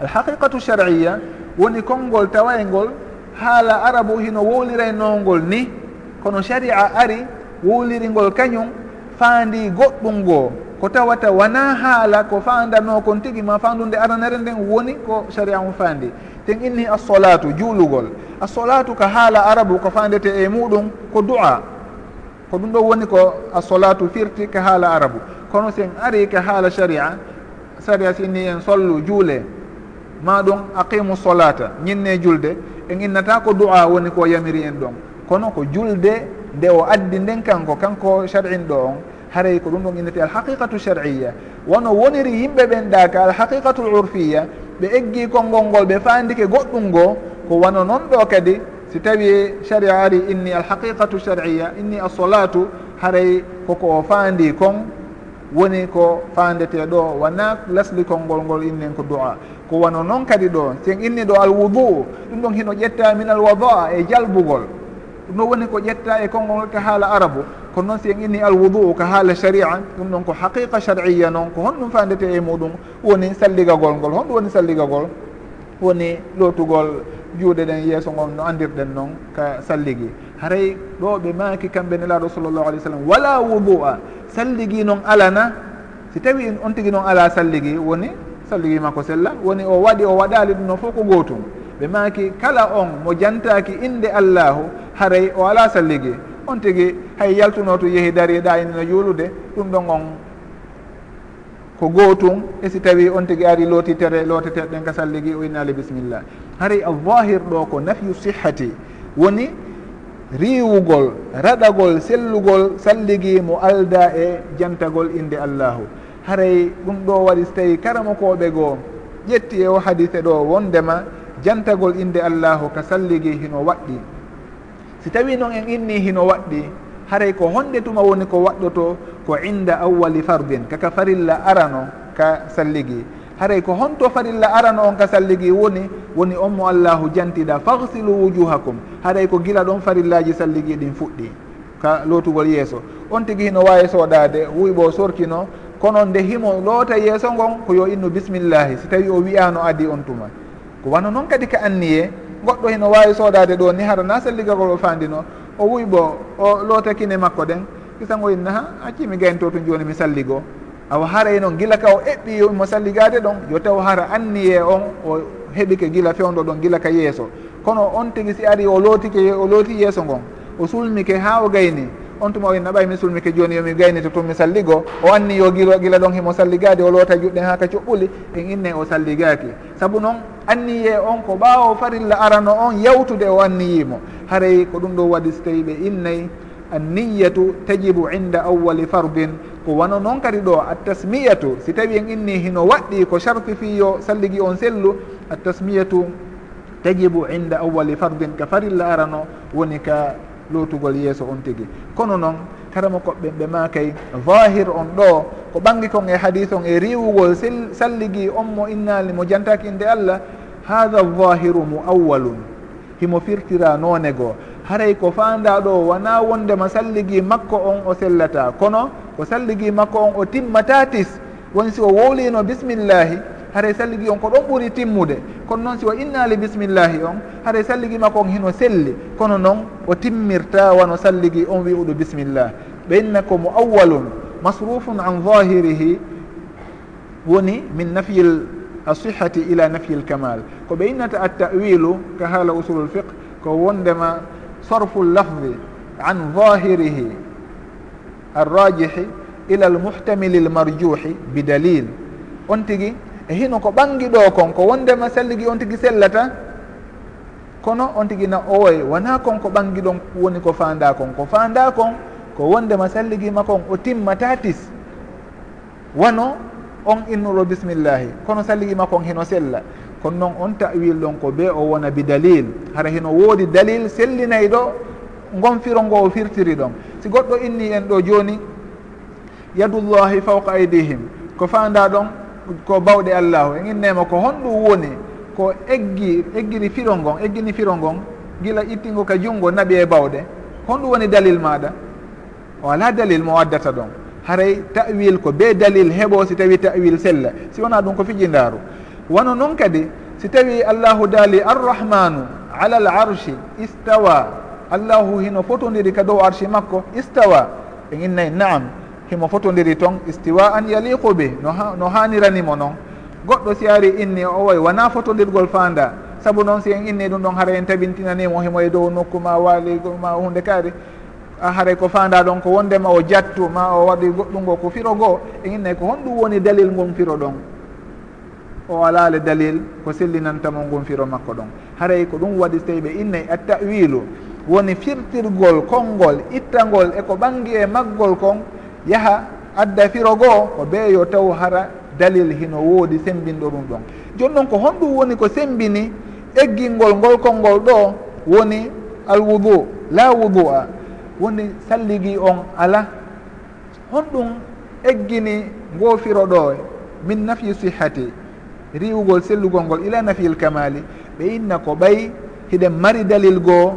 alhaqiqatu shar'iya woni konngol tawaygol haala arabu hino wowliraynongol ni kono sharia ari wowliringol kañum faandi goɗɗum ngoo. Ko tawata wona haala ko fandano kon tigi ma fandude aranere nden woni ko sharia on fandi ten inni assolatu juulugol. Assolatu ko haala arabu ko fandete e muɗum ko du'a. ko ɗum ɗo woni ko assolatu firti ko haala arabu. Kono sen ari ko haala sharia sharia so inni en sollu juule. Ma ɗum aqimu solata ñinne julde. En innata ko du'a woni ko yamiri en ɗon. Kono ko julde nde o addi nden kanko kanko shar'in ɗo on haray ko ɗum ɗon innete alhaqiqatu shar'iyya. Wono woniri yimɓe ɓen ɗa ka alhaqiqatu l urfiya ɓe eggi konngol ngol ɓe fandike goɗɗum ngo ko wano noon ɗo kadi si tawi sharia ari inni alhaqiqatu sharia inni assolatu haray koko o faandi kon woni ko fandete ɗo wona lasli konngol ngol innen ko du'a. Ko wano noon kadi ɗo sen inni ɗo alwudu ɗum ɗon hino ƴetta min alwadaa e jalbugol. Ɗum ɗon woni ko ƴetta e konngol ngol ka haala arabu. Kono noon si en inni alwudu ko haala sharia ɗum ɗon ko haqiqa shar'iya noon ko honɗum fandete e muɗum. Woni salligagol ngol honɗum woni salligagol woni lotugol juuɗe ɗen yeeso ngon no andirɗen noon ka salligi. Haray ɗo ɓe maaki kamɓe nelaɗo sallllahu alih w sallam. Wala wudu a salligi noon alana si tawi on tigui noon ala salligi woni salligi makko sella woni o waɗi o waɗali ɗum noon fof ko gootum. Ɓe maaki kala on mo jantaki inde allahu haray o ala salligi. On tigui hay yaltuno to yeehi dariɗa inno juulude ɗum ɗon on ko gootum. E si tawi on tigui ari lootitere looteteɗen ka salligi o innali bisimillah hari alzahir ɗo ko nafyu sihhati. Woni riwugol raɗagol sellugol salligi mo alda e jantagol inde allahu. Haray ɗum ɗo waɗi so tawi karamokoɓe goo ƴetti e o hadise ɗo wondema jantagol inde allahu ka salligi hino waɗɗi. Si tawi noon en inni hino waɗɗi haray ko honde tuma woni ko waɗɗoto ko inda awwali fardin kaka farilla arano ka salligi. haray ko honto farilla arano on kasalligi woni woni on mo allahu jantiɗa fahsilu wujuhakum. Haray ko gila ɗon farillaji salligi ɗin fuɗɗi ka lootugol yeeso. On tigi hino wawi soɗade wuyɓo sorkino kono nde himo loota yeeso ngon ko yo innu bisimillahi si tawi o wiyano adi on tuma. Ko wano noon kadi ka anniye goɗɗo hino wawi soodade ɗo ni harana salligagol o fandino o wuyɓo o lootakine makko ɗen. Kisango inna ha accimi gaynto to joni mi salligo. awa haray noon gila ka o eɓɓi mo salligade ɗon? Yo taw hara anniye on o heɓike gila fewdo ɗon gila ka yeeso. Kono on tigui si ari o lootike o looti yeeso ngon o sulmike ha o gayni on tuma oyi naɓay mi sulmike joni yomi gaynito tun mi salligo o anni yo gila gila ɗon himo salligade o loota juɗɗen ha ka coɓɓuli en inne o salligaki saabu noon anniye on ko ɓawo farilla arano on yawtude o anniyimo haray ko ɗum ɗo waɗi so tawi ɓe innayi anniyatu tajibu inda awwali fardin. ko wano noon kadi ɗo attasmiyatu si tawi en inni hino waɗɗi ko sharti fiyo salligi on sellu attasmiyatu tajibu inda awali fardin ka farilla arano woni ka lootugol yeeso on tigi. Kono noon karama koɓɓen ɓe makay vahir on ɗo ko ɓangi kon e hadis on e riwugol salligi on mo innali mo jantaki inde allah hatha vahiru mu awwalun himo firtira noone goo. Haray ko fanda ɗo wona wondema salligi makko on o sellata. Kono ko salligi makko on o timmata tis woni si o wowlino bisimillahi haray salligi on ko ɗon ɓuuri timmude kono noon si o innali bisimillahi on haray salligi makko on hino selli kono noon o timmirta wano salligi on wi'uɗo bisimillah ɓe inna ko mo awwalun masrufun an zahirihi woni min nafyil asihati ila nafyi l kamal ko ɓe innata attawilu ka haala usulul fiqe ko wondema sarfu llafdi an zahirihi arrajihi ila almuhtamili almarjuhi bidalil on tigi e hino ko ɓangi ɗo kon ko wondema selligi on tigui sellata? Kono on tigui na owoy wona kon ko ɓangi ɗon woni ko fanda kon ko fanda kon ko wondema selligima makon o timmata tis wano on innuro bisimillahi kono salligima makon hino sella. Kono noon on tawil ɗon ko be o wona bi dalil. Hara hino woodi dalil sellinayi ɗo gonfiro ngo o firtiri ɗon. Si goɗɗo inni en ɗo joni yadullahi fawqa aydihim ko fanda ɗon ko bawɗe allahu. En innema ko honɗum woni ko eggi eggini firo ngon eggini firo ngon gila ittingo ka junngo naɓi e bawɗe. Honɗum woni dalil maɗa o ala dalil mo waddata ɗon. Haray tawil ko be dalil heɓo si tawi tawil sella. Si wona ɗum ko fijindaru wano noon kadi si tawi allahu daali arrahmanu ala l arshi istawa allahu hino fotodiri ka dow arshi makko istawa. En innayi naam himo fotodiri toon istiwa an yaliqu be no, ha, no haniranimo noon goɗɗo si ari inni o way wona fotodirgol fanda saabu noon si en inni ɗum ɗon haara en tabintinanimo himo e dow nokku ma waali ma hunde kaari. Haaray ko fanda ɗon ko wondema o jattu ma o waɗi goɗɗungo ko firo goo en innayi ko honɗum woni dalil ngon firo ɗon. O alaale dalil ko sellinantamo ngon firo makko ɗon. Haray ko ɗum waɗi so tawi ɓe innayi attawilu woni firtirgol konngol ittangol eko ɓangi e maggol kon yaha adda firo goo ko ɓeeyo taw hara dalil hino woodi sembinɗo ɗum ɗon. Joni noon ko honɗum woni ko sembini eggingol ngol konngol ɗo woni alwudu la wudu a woni salligi on ala. Honɗum eggini ngoofiro ɗo min nafyi sihati riwugol sellugol ngol ila nafiyil kamali ɓe inna ko ɓay hiɗen mari dalil goo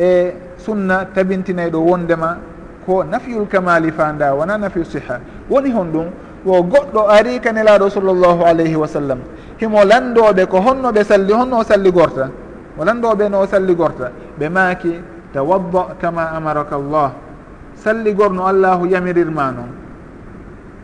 e sunna tabintinayɗo wondema ko nafiyul kamali fanda wona nafiyu siha. Woni hon ɗum wo goɗɗo ari ka nelaɗo sallllahu alayhi wa sallam himo landoɓe ko honnoɓe salli honno o salligorta o landoɓe no o salligorta ɓe maaki tawadda kama amaraka llah salligorno allahu yamirirma noon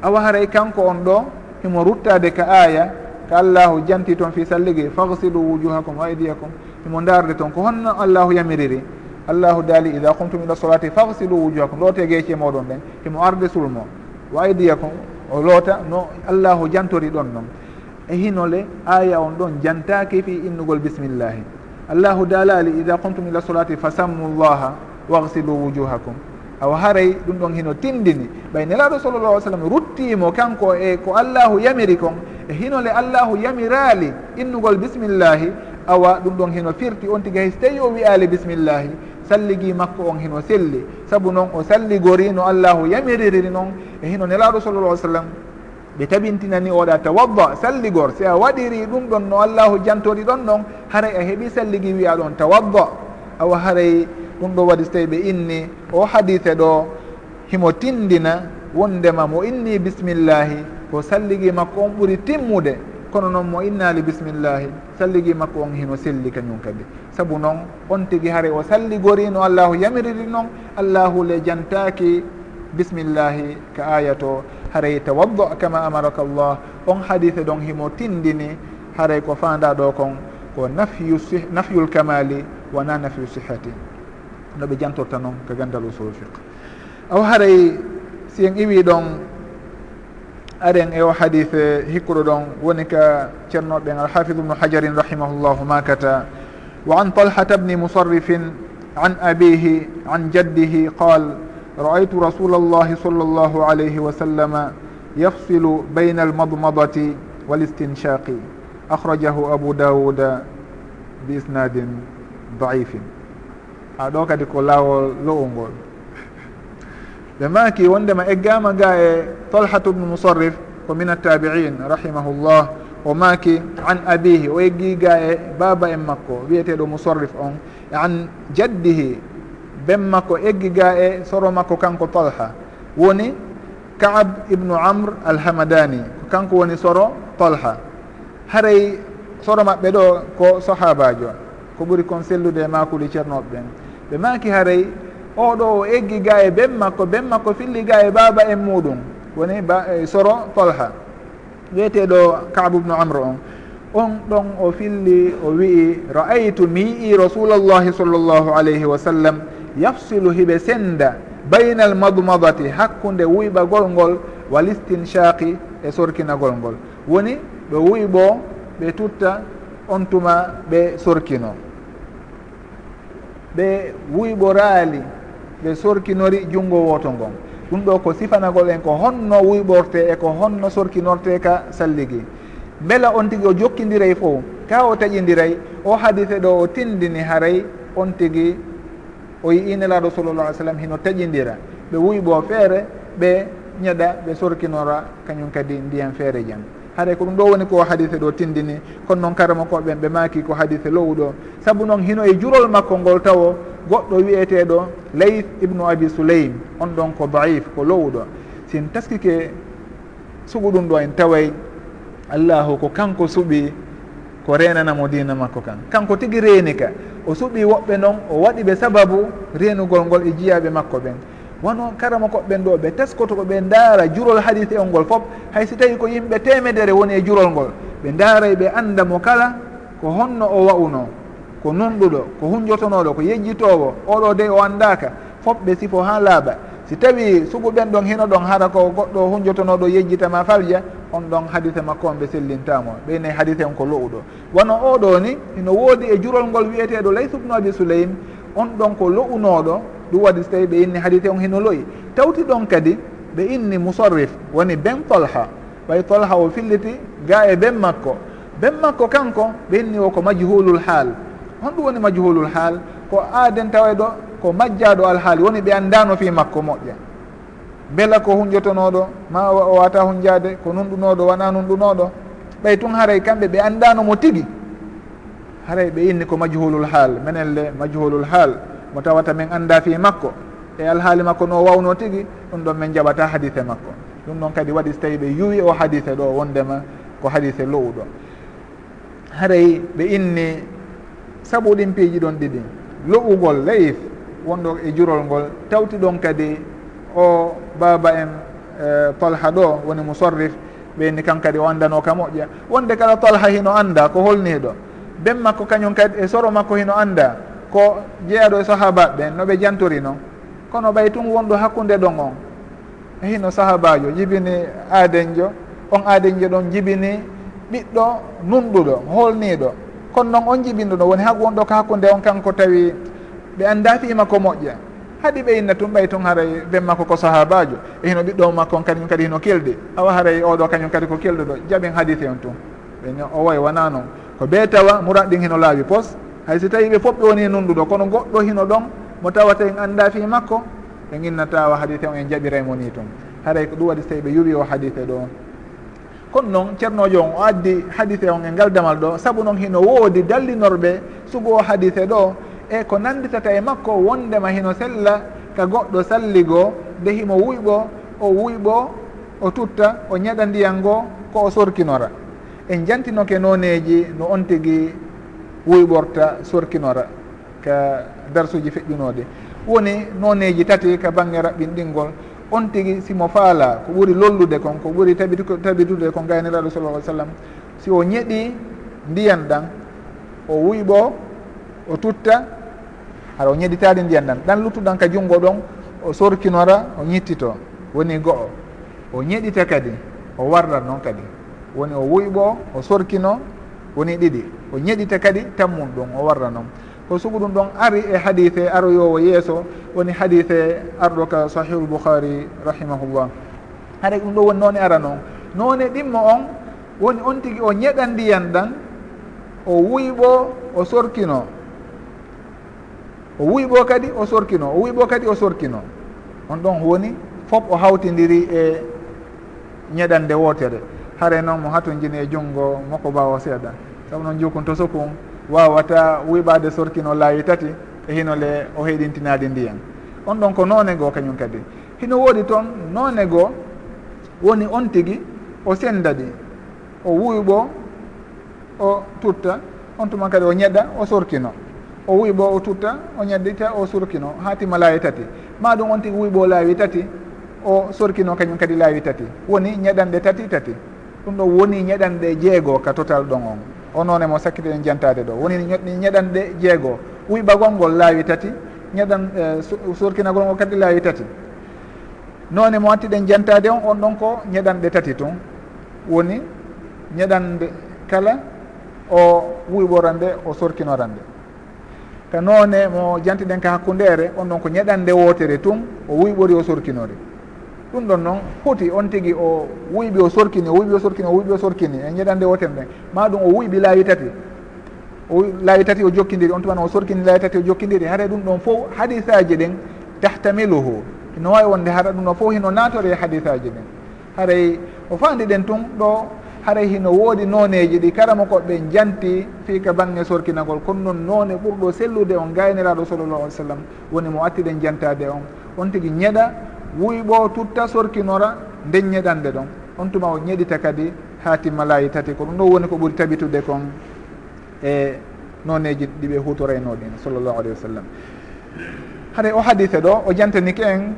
awa haray kanko on ɗo himo ruttade ka aya ka allahu janti toon fi salligi fagsilu wujuhakum wa aidiyakum himo darde toon ko honno allahu yamiriri. allahu daali ida qumtum ila solati fagsilu wujuhakum. Loote geece moɗon ɗen himo e arde sulmo wa aidiyakum o loota no allahu jantori ɗon noon e hinole aya on ɗon jantaki fi innugol bisimillahi allahu daalali ida qumtum ila solati fasammu llaha wagsilu wujuhakum. Awa haray ɗum ɗon hino tindini. Ɓay nelaɗo sallallah alih sallam ruttimo kanko e ko allahu yamiri kon e hinole allahu yamirali innugol bisimillahi awa ɗum ɗon hino firti on tiga hay so tawi o wiyali bisimillahi salligi makko on hino selli. Saabu noon o salligori no allahu yamiriri noon e hino nelaɗo sallallah alih sallam ɓe tabintinani oɗa tawadda salligor si a waɗiri ɗum ɗon no allahu jantori ɗon noon haray a heeɓi salligi wiya ɗon tawadda awa haray ɗum ɗo waɗi so tawi ɓe inni o hadise ɗo himo tindina wondema mo inni bisimillahi ko salligi makko on ɓuuri timmude kono noon mo innali bisimillahi salligi makko on hino selli kañum kadi. saabu noon on tigi haare o salligori no allahu yamiriri noon allahu le jantaki bisimillahi ka aya to haray tawaddo kama amaraka llah on hadise ɗon himo tindini haray ko fanda ɗo kon ko nafyu nafyul kamali wona nafyu sihati no ɓe jantorta noon ko gandal usul fiq aw haray si en iwi ɗon aren e o hadise hikkuɗo ɗon woni ka ceernoɓe alhafidu ubnu hajarin rahimahullahu makata. وعن طلحة بن مصرف عن أبيه عن جده قال رأيت رسول الله صلى الله عليه وسلم يفصل بين المضمضة والاستنشاق. أخرجه أبو داود بإسناد ضعيف. aɗo kadi ko laawol lowol ngol ɓe maki wondema eggama ga e tolhatu bnu musarrif o maaki an abihi o yeggiga e baba en makko wiyeteɗo musarrif on an jaddihi ben makko eggiga e soro makko kanko talha. Woni kaab ibnu amr alhamadani ko kanko woni soro talha. Haray soro maɓɓe ɗo ko sahabajo ko ɓuri kon sellude e makuli ceernoɓe ɓen. Ɓe maki haray oɗo o eggi ga e ben makko ben makko filli ga e baba en muɗum woni ba, e, soro talha. wiyeteɗo kabu ubnu amre on. On ɗon o filli o wi'i ra'aytu mi yi'i rasulallahi sallllahu alayhi wa sallam yafsilu hiɓe senda bayna al madmadati hakkunde wuyɓagol ngol walistinshaqi e sorkinagol ngol woni ɓe wuyɓo ɓe tutta on tuma ɓe sorkino. Ɓe wuyɓorali ɓe sorkinori junngo woto ngon. ɗum ɗo ko sifanagol en ko honno wuyɓorte e ko honno sorkinorte ka salligi. Beela on tigi o jokkidiray fof ka o taƴidiray o hadise ɗo o tindini haray on tigi o yiinelaɗo sallallah alih sallam hino taƴidira ɓe wuyɓo feere ɓe ñeɗa ɓe sorkinora kañum kadi ndiyan feere jaam haɗay ko ɗum ɗo woni ko hadise ɗo tindini. Kono noon karama koɓen ɓe maaki ko hadise lowɗo. Saabu noon hino e jurol makko ngol tawo goɗɗo wiyeteɗo layth ibnu abi souleym on ɗon ko daif ko lowɗo. Sin taskike sugu ɗum ɗo en taway allahu ko kanko suɓi ko renanamo dina makko kan. Kanko tigui reeni ka. O suɓi woɓɓe noon o waɗi ɓe sababu renugol ngol e jiyaɓe makko ɓen. wono karama koɓɓen ɗo ɓe teskoto ko ɓe ndaara jurol hadis on ngol fof. Hay si tawi ko yimɓe temedere woni e jurol ngol ɓe ndaaray ɓe annda mo kala ko honno o wa'uno ko nunɗuɗo ko hunjotonoɗo ko yejjitowo oɗo de o anndaka fof ɓe sifo ha laaɓa. Si tawi sugu ɓen ɗon hino ɗon hara ko goɗɗo hunjotonoɗo yejjitama falja on ɗon hadise makko on ɓe sellintamo ɓeyne hadise on ko lo'uɗo wono oɗo ni ino woodi e jurol ngol wiyeteɗo laysubnu abi souleym on ɗon ko lo'unoɗo ɗum waɗi so tawi ɓe inni hadite on hino loyi. Tawti ɗon kadi ɓe inni musarrif woni ben tolha ɓay tolha o filliti ga e ben makko. Ben makko kanko ɓe inni o ko majhulul haal. Honɗum woni majhulul haal ko aaden tawa e ɗo ko majjaɗo alhaali woni ɓe anndano fi makko moƴƴa. Beela ko hunjotonoɗo ma o wata hunjade ko nunɗunoɗo wona nunɗunoɗo ɓay tun haray kamɓe ɓe anndano mo tigi. Haray ɓe inni ko majhulul haal. Menen le majhulul haal. mo tawata min anda fi makko e alhaali makko no wawno tigui ɗum ɗon min jaɓata hadise makko. Ɗum ɗon kadi waɗi so tawi ɓe yuwi o hadise ɗo wondema ko hadise lowuɗo. Haray ɓe inni saabu ɗin piiji ɗon ɗiɗi lo'ugol layif wonɗo e jurol ngol tawti ɗon kadi o baba en uh, tolha ɗo woni musarrif ɓenni kan kadi o andano ka moƴƴa. Wonde kala tolha hino anda ko holniɗo ben makko kañum kadi e soro makko hino anda ko jeeyaɗo e sahabaɓe ɓen noɓe jantori noon kono ɓay tun wonɗo hakkude ɗon on. Hino sahabajo jibini aadenjo on aadenjo ɗon jibini ɓiɗɗo nunɗuɗo holniɗo. Kono noon on jibinɗo ɗo woni hak wonɗo ko hakkude on kanko tawi ɓe anndafima ko moƴƴa. Haɗi ɓe inna tun ɓay tun haray ven makko ko sahabajo. E hino ɓiɗɗo makko on kañum kadi hino kelɗi awa haray oɗo kañum kadi ko kelɗuɗo jaɓin hadite on tun. Ɓe o way wona noon ko ɓe tawa muran ɗin hino laawi pos. hay so tawi ɓe fof ɓe woni nunduɗo kono goɗɗo hino ɗon mo tawata en annda fi makko ɓe ginnatawa hadite o en jaɓiraymo ni toon. Haray ko ɗum waɗi so tawi ɓe yuwi o hadite ɗo. Kono noon ceernojo on o addi hadite on e ngal damal ɗo saabu noon hino woodi dallinorɓe sugu o hadite ɗo e ko nanditata e makko wondema hino sella ka goɗɗo salligo nde himo wuyɓo o wuyɓo o tutta o ñaɗa ndiyan ngo ko o sorkinora. En jantinoke noneji no on tigui wuyɓorta sorkinora ka darsuji feƴƴunoɗe woni noneji tati ka bangge raɓɓinɗingol on tigui simo faala ko ɓuuri lollude kon ko ɓuuri tabit tabitude ko gayniraɗo sallah sallam si o ñeɗi ndiyan ɗan o wuyɓo o tutta haɗa o ñeɗitade ndiyan ɗan. Ɗan luttuɗan ka junngo ɗon o sorkinora o ñittito. Woni go'o. O ñeɗita kadi o warrat noon kadi. Woni o wuyɓo o sorkino woni ɗiɗi. o ñeɗita kadi tammum ɗum o warra noon. Ko sugu ɗum ɗon ari e hadise aroyowo yeeso woni hadise arɗo ka sahihul boukhari rahimahullah. Haɗa ɗum ɗo woni noon ara noon. Noone ɗimmo on woni on tigi o ñeɗa ndiyan ɗan o wuyɓo o sorkino. O wuyɓo kadi o sorkino. O wuyɓo kadi o sorkino. On ɗon woni fof o hawtidiri e ñeɗande wootere. Hare noon mo hatojini e junngo makko mbawo seeɗa. Saabu noon jukun to sokun wawata wuyɓade sorkino laawi tati e hinole o heɗintinade ndiyan on ɗon ko noone goo kañum kadi hino woodi toon noone goo woni on tigui o senda ɗi o wuyɓo o tutta on tuma kadi o ñeɗa o sorkino. O wuyɓo o tutta o ñaddita o sorkino. Ha tima laawi tati. Ma ɗum on tigui wuyɓo laawi tati o sorkino kañum kadi laawi tati. Woni ñeɗanɗe tati tati. Ɗum ɗo woni ñeɗanɗe jeego ka total ɗon on onoon e mo sakkitiɗen jantade ɗo. Woni ñeɗanɗe jeego. Wuyɓagol ngol laawi tati ñeɗan e, surkinagol ngol kadi laawi tati. Noone mo wattiɗen jantade on on ɗon ko ñeɗanɗe tati tun. Woni ñeɗande kala o wuyɓorande o sorkinorande ka noone mo jantiɗen ka hakkundere on ɗon ko ñeɗande wotere tun o wuyɓori o sorkinori ɗum ɗon noon foti on tigi o wuyɓi o sorkini o wuyɓi o sorkini o wuyɓi o sorkini e ñeɗande woten ɗen. Ma ɗum o wuyɓi laawi tati. O laawi tati o jokkidiri on tuman o sorkini laawi tati o jokkidiri haɗa ɗum ɗon fof hadis aji ɗen tahtamiluhu. No wawi wonde haɗa ɗum ɗon fof hino natore hadis aji ɗen. Haray o fandi ɗen tun ɗo haray hino woodi noneji ɗi karama koɓe janti fii ka bange sorkinagol. Kono noon none ɓurɗo sellude on gayniraɗo sallallah alih w sallam woni mo attiɗen jantade on. On tigui ñeɗa wuyɓo tutta sorkinora nden ñeɗanɗe ɗon. On tuma o ñeɗita kadi ha timma laayi tati ko ɗum ɗo woni ko ɓuuri tabitude kon e noneji ɗiɓe hutoraynoɗin e sallllahu alayhi wa sallam. Haɗa o hadise ɗo o jantaniki en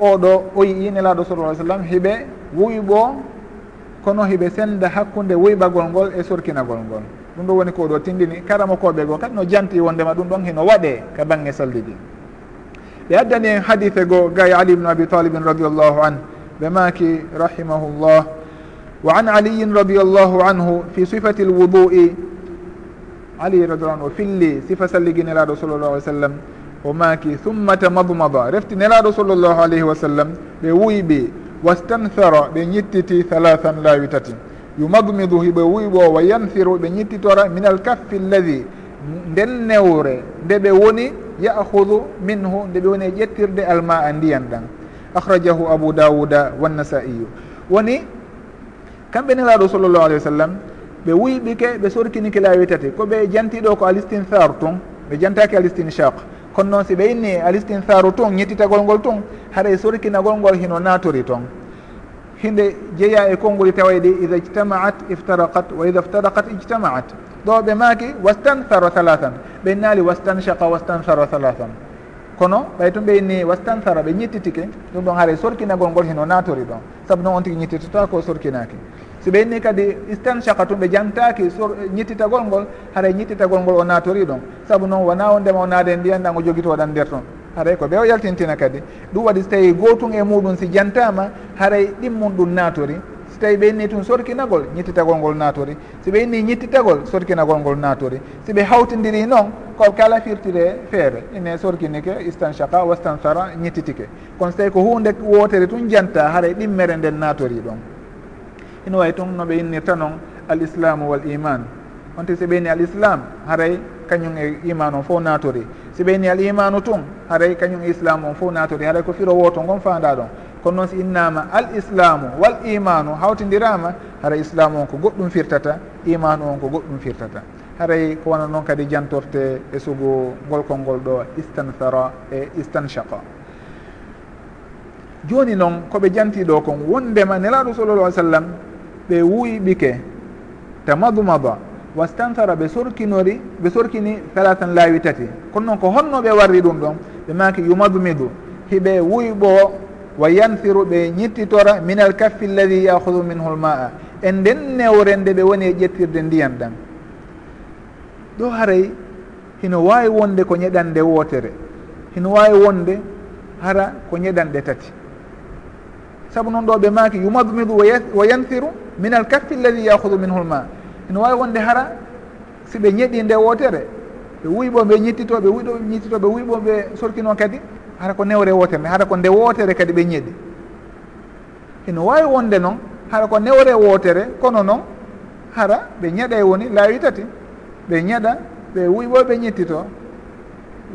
oɗo o yii nelaɗo sallah sallam hiɓe wuyɓo kono hiɓe senda hakkude wuyɓagol ngol e sorkinagol ngol. Ɗum ɗo woni ko ɗo tindini karama koɓe goo kadi no janti wondema ɗum ɗon hino waɗe ka bangge salli ɗi ɓe addani en hadithe goo gay ali bne abi talibin radiallahu an ɓe maki rahimahullah. Wa an aliyin radiallahu anhu fi sifati lwudu'i ali radiallah anu o filli sifa salligi nelaɗo sallllahu alih w sallam o maki thumma tamadmada refti nelaɗo sallllahu alayhi wa sallam ɓe wuyi wastanthara ɓe ñittiti halathan laawi tati. Yumadmidu hiɓe wuyɓo wa yanthiru ɓe ñittitora min alkaffi alladi nden newre nde ɓe woni yahudu minhu nde ɓe woni e ƴettirde alma a ndiyan ɗan. Akhrajahu abou dawuda wannasaiyu woni kamɓe nelaɗo sallllahu alih wa sallam ɓe wuyɓike ɓe sorkinike laawi tati. Koɓe jantiɗo ko alistinthar tun ɓe jantaki alistinchaq kono noon si ɓe inni alistinharu tun ñettitagol ngol tun haɗa e sorkinagol ngol hino natori toon hinde jeeya e konngoli tawaye ɗi ida ijtamaat iftarakat wa ida iftarakat ijtamaat. ɗo ɓe maaki wastanfaro halathan ɓe naali wastanchaka wastanfaro halathan kono ɓay tun tum ɓeyni wastanfara ɓe ñittitike ɗum ɗon haara sorkinagol ngol hino natori ɗon. Saabu noon on tigui ñittitota ko sorkinaki so inni kadi istanchaka tum ɓe jantaki ñittitagol ngol haara ñittitagol ngol o natori ɗon. Saabu noon wona o ndema o naade ndiyan ndiyandan o joguitoɗan nder toon haray ko ɓe o yaltintina kadi. Ɗum waɗi so tawi gotum e muɗum si jantama haray ɗimmum ɗum natori so tawi ɓe inni tun sorkinagol ñettitagol ngol natori. Si ɓe inni ñettitagol sorkinagol ngol natori. Si ɓe hawtidiri noon ko kala firtire feere ine sorkinike istanchaka wastansara ñettitike kono so tawi ko hunde wotere tun janta haray ɗimmere nden natori ɗon ino way tun noɓe innirta noon al islamu wal iman onte si ɓeyni al islam haray kañum e iman on fof natori. Si ɓeyni al imanu tun haray kañum e islam on fof natori. Haray ko firo woto gon fanda ɗon kono noon si innama al islamu wal imanu hawtidirama haray islamu on ko goɗɗum firtata imanu on ko goɗɗum firtata. Haray ko wona noon kadi jantorte e sugu ngolkol ngol ɗo istanthara e istanchaka joni noon koɓe jantiɗo kon wondema nelaɗo sallallah alih sallam ɓe wuuyi ɓike tamadumada wastanthara ɓe sorkinori ɓe sorkini halatan laawi tati. Kono noon ko honnoɓe warri ɗum ɗon ɓe maki yumadumidu hiɓe wuyɓo wa yanfiru ɓe ñittitora min al kaffi alladi yahudu minhu l a e nden newre nde ɓe woni e ƴettirde ndiyan ɗan. Ɗo haray hino wawi wonde ko ñeɗande wootere. Hino wawi wonde hara ko ñeɗanɗe tati. Saabu noon ɗo ɓe maaki yumadmidu wa yanfiru min al kaffi alladi yahudu minhu lma ma hino wawi wonde hara si ɓe ñeɗi nde wootere. Ɓe wuyɓo ɓe ñittito ɓe wuyɗo ɓe ñittito ɓe wuyɓo ɓe sorkino kadi. hara ko newre wootere nde hara ko nde wootere kadi ɓe ñeɗi ene wawi wonde noon hara ko newre wootere kono noon hara ɓe ñeɗa e woni laawi tati. Ɓe ñeɗa ɓe wuyɓo ɓe ñettito.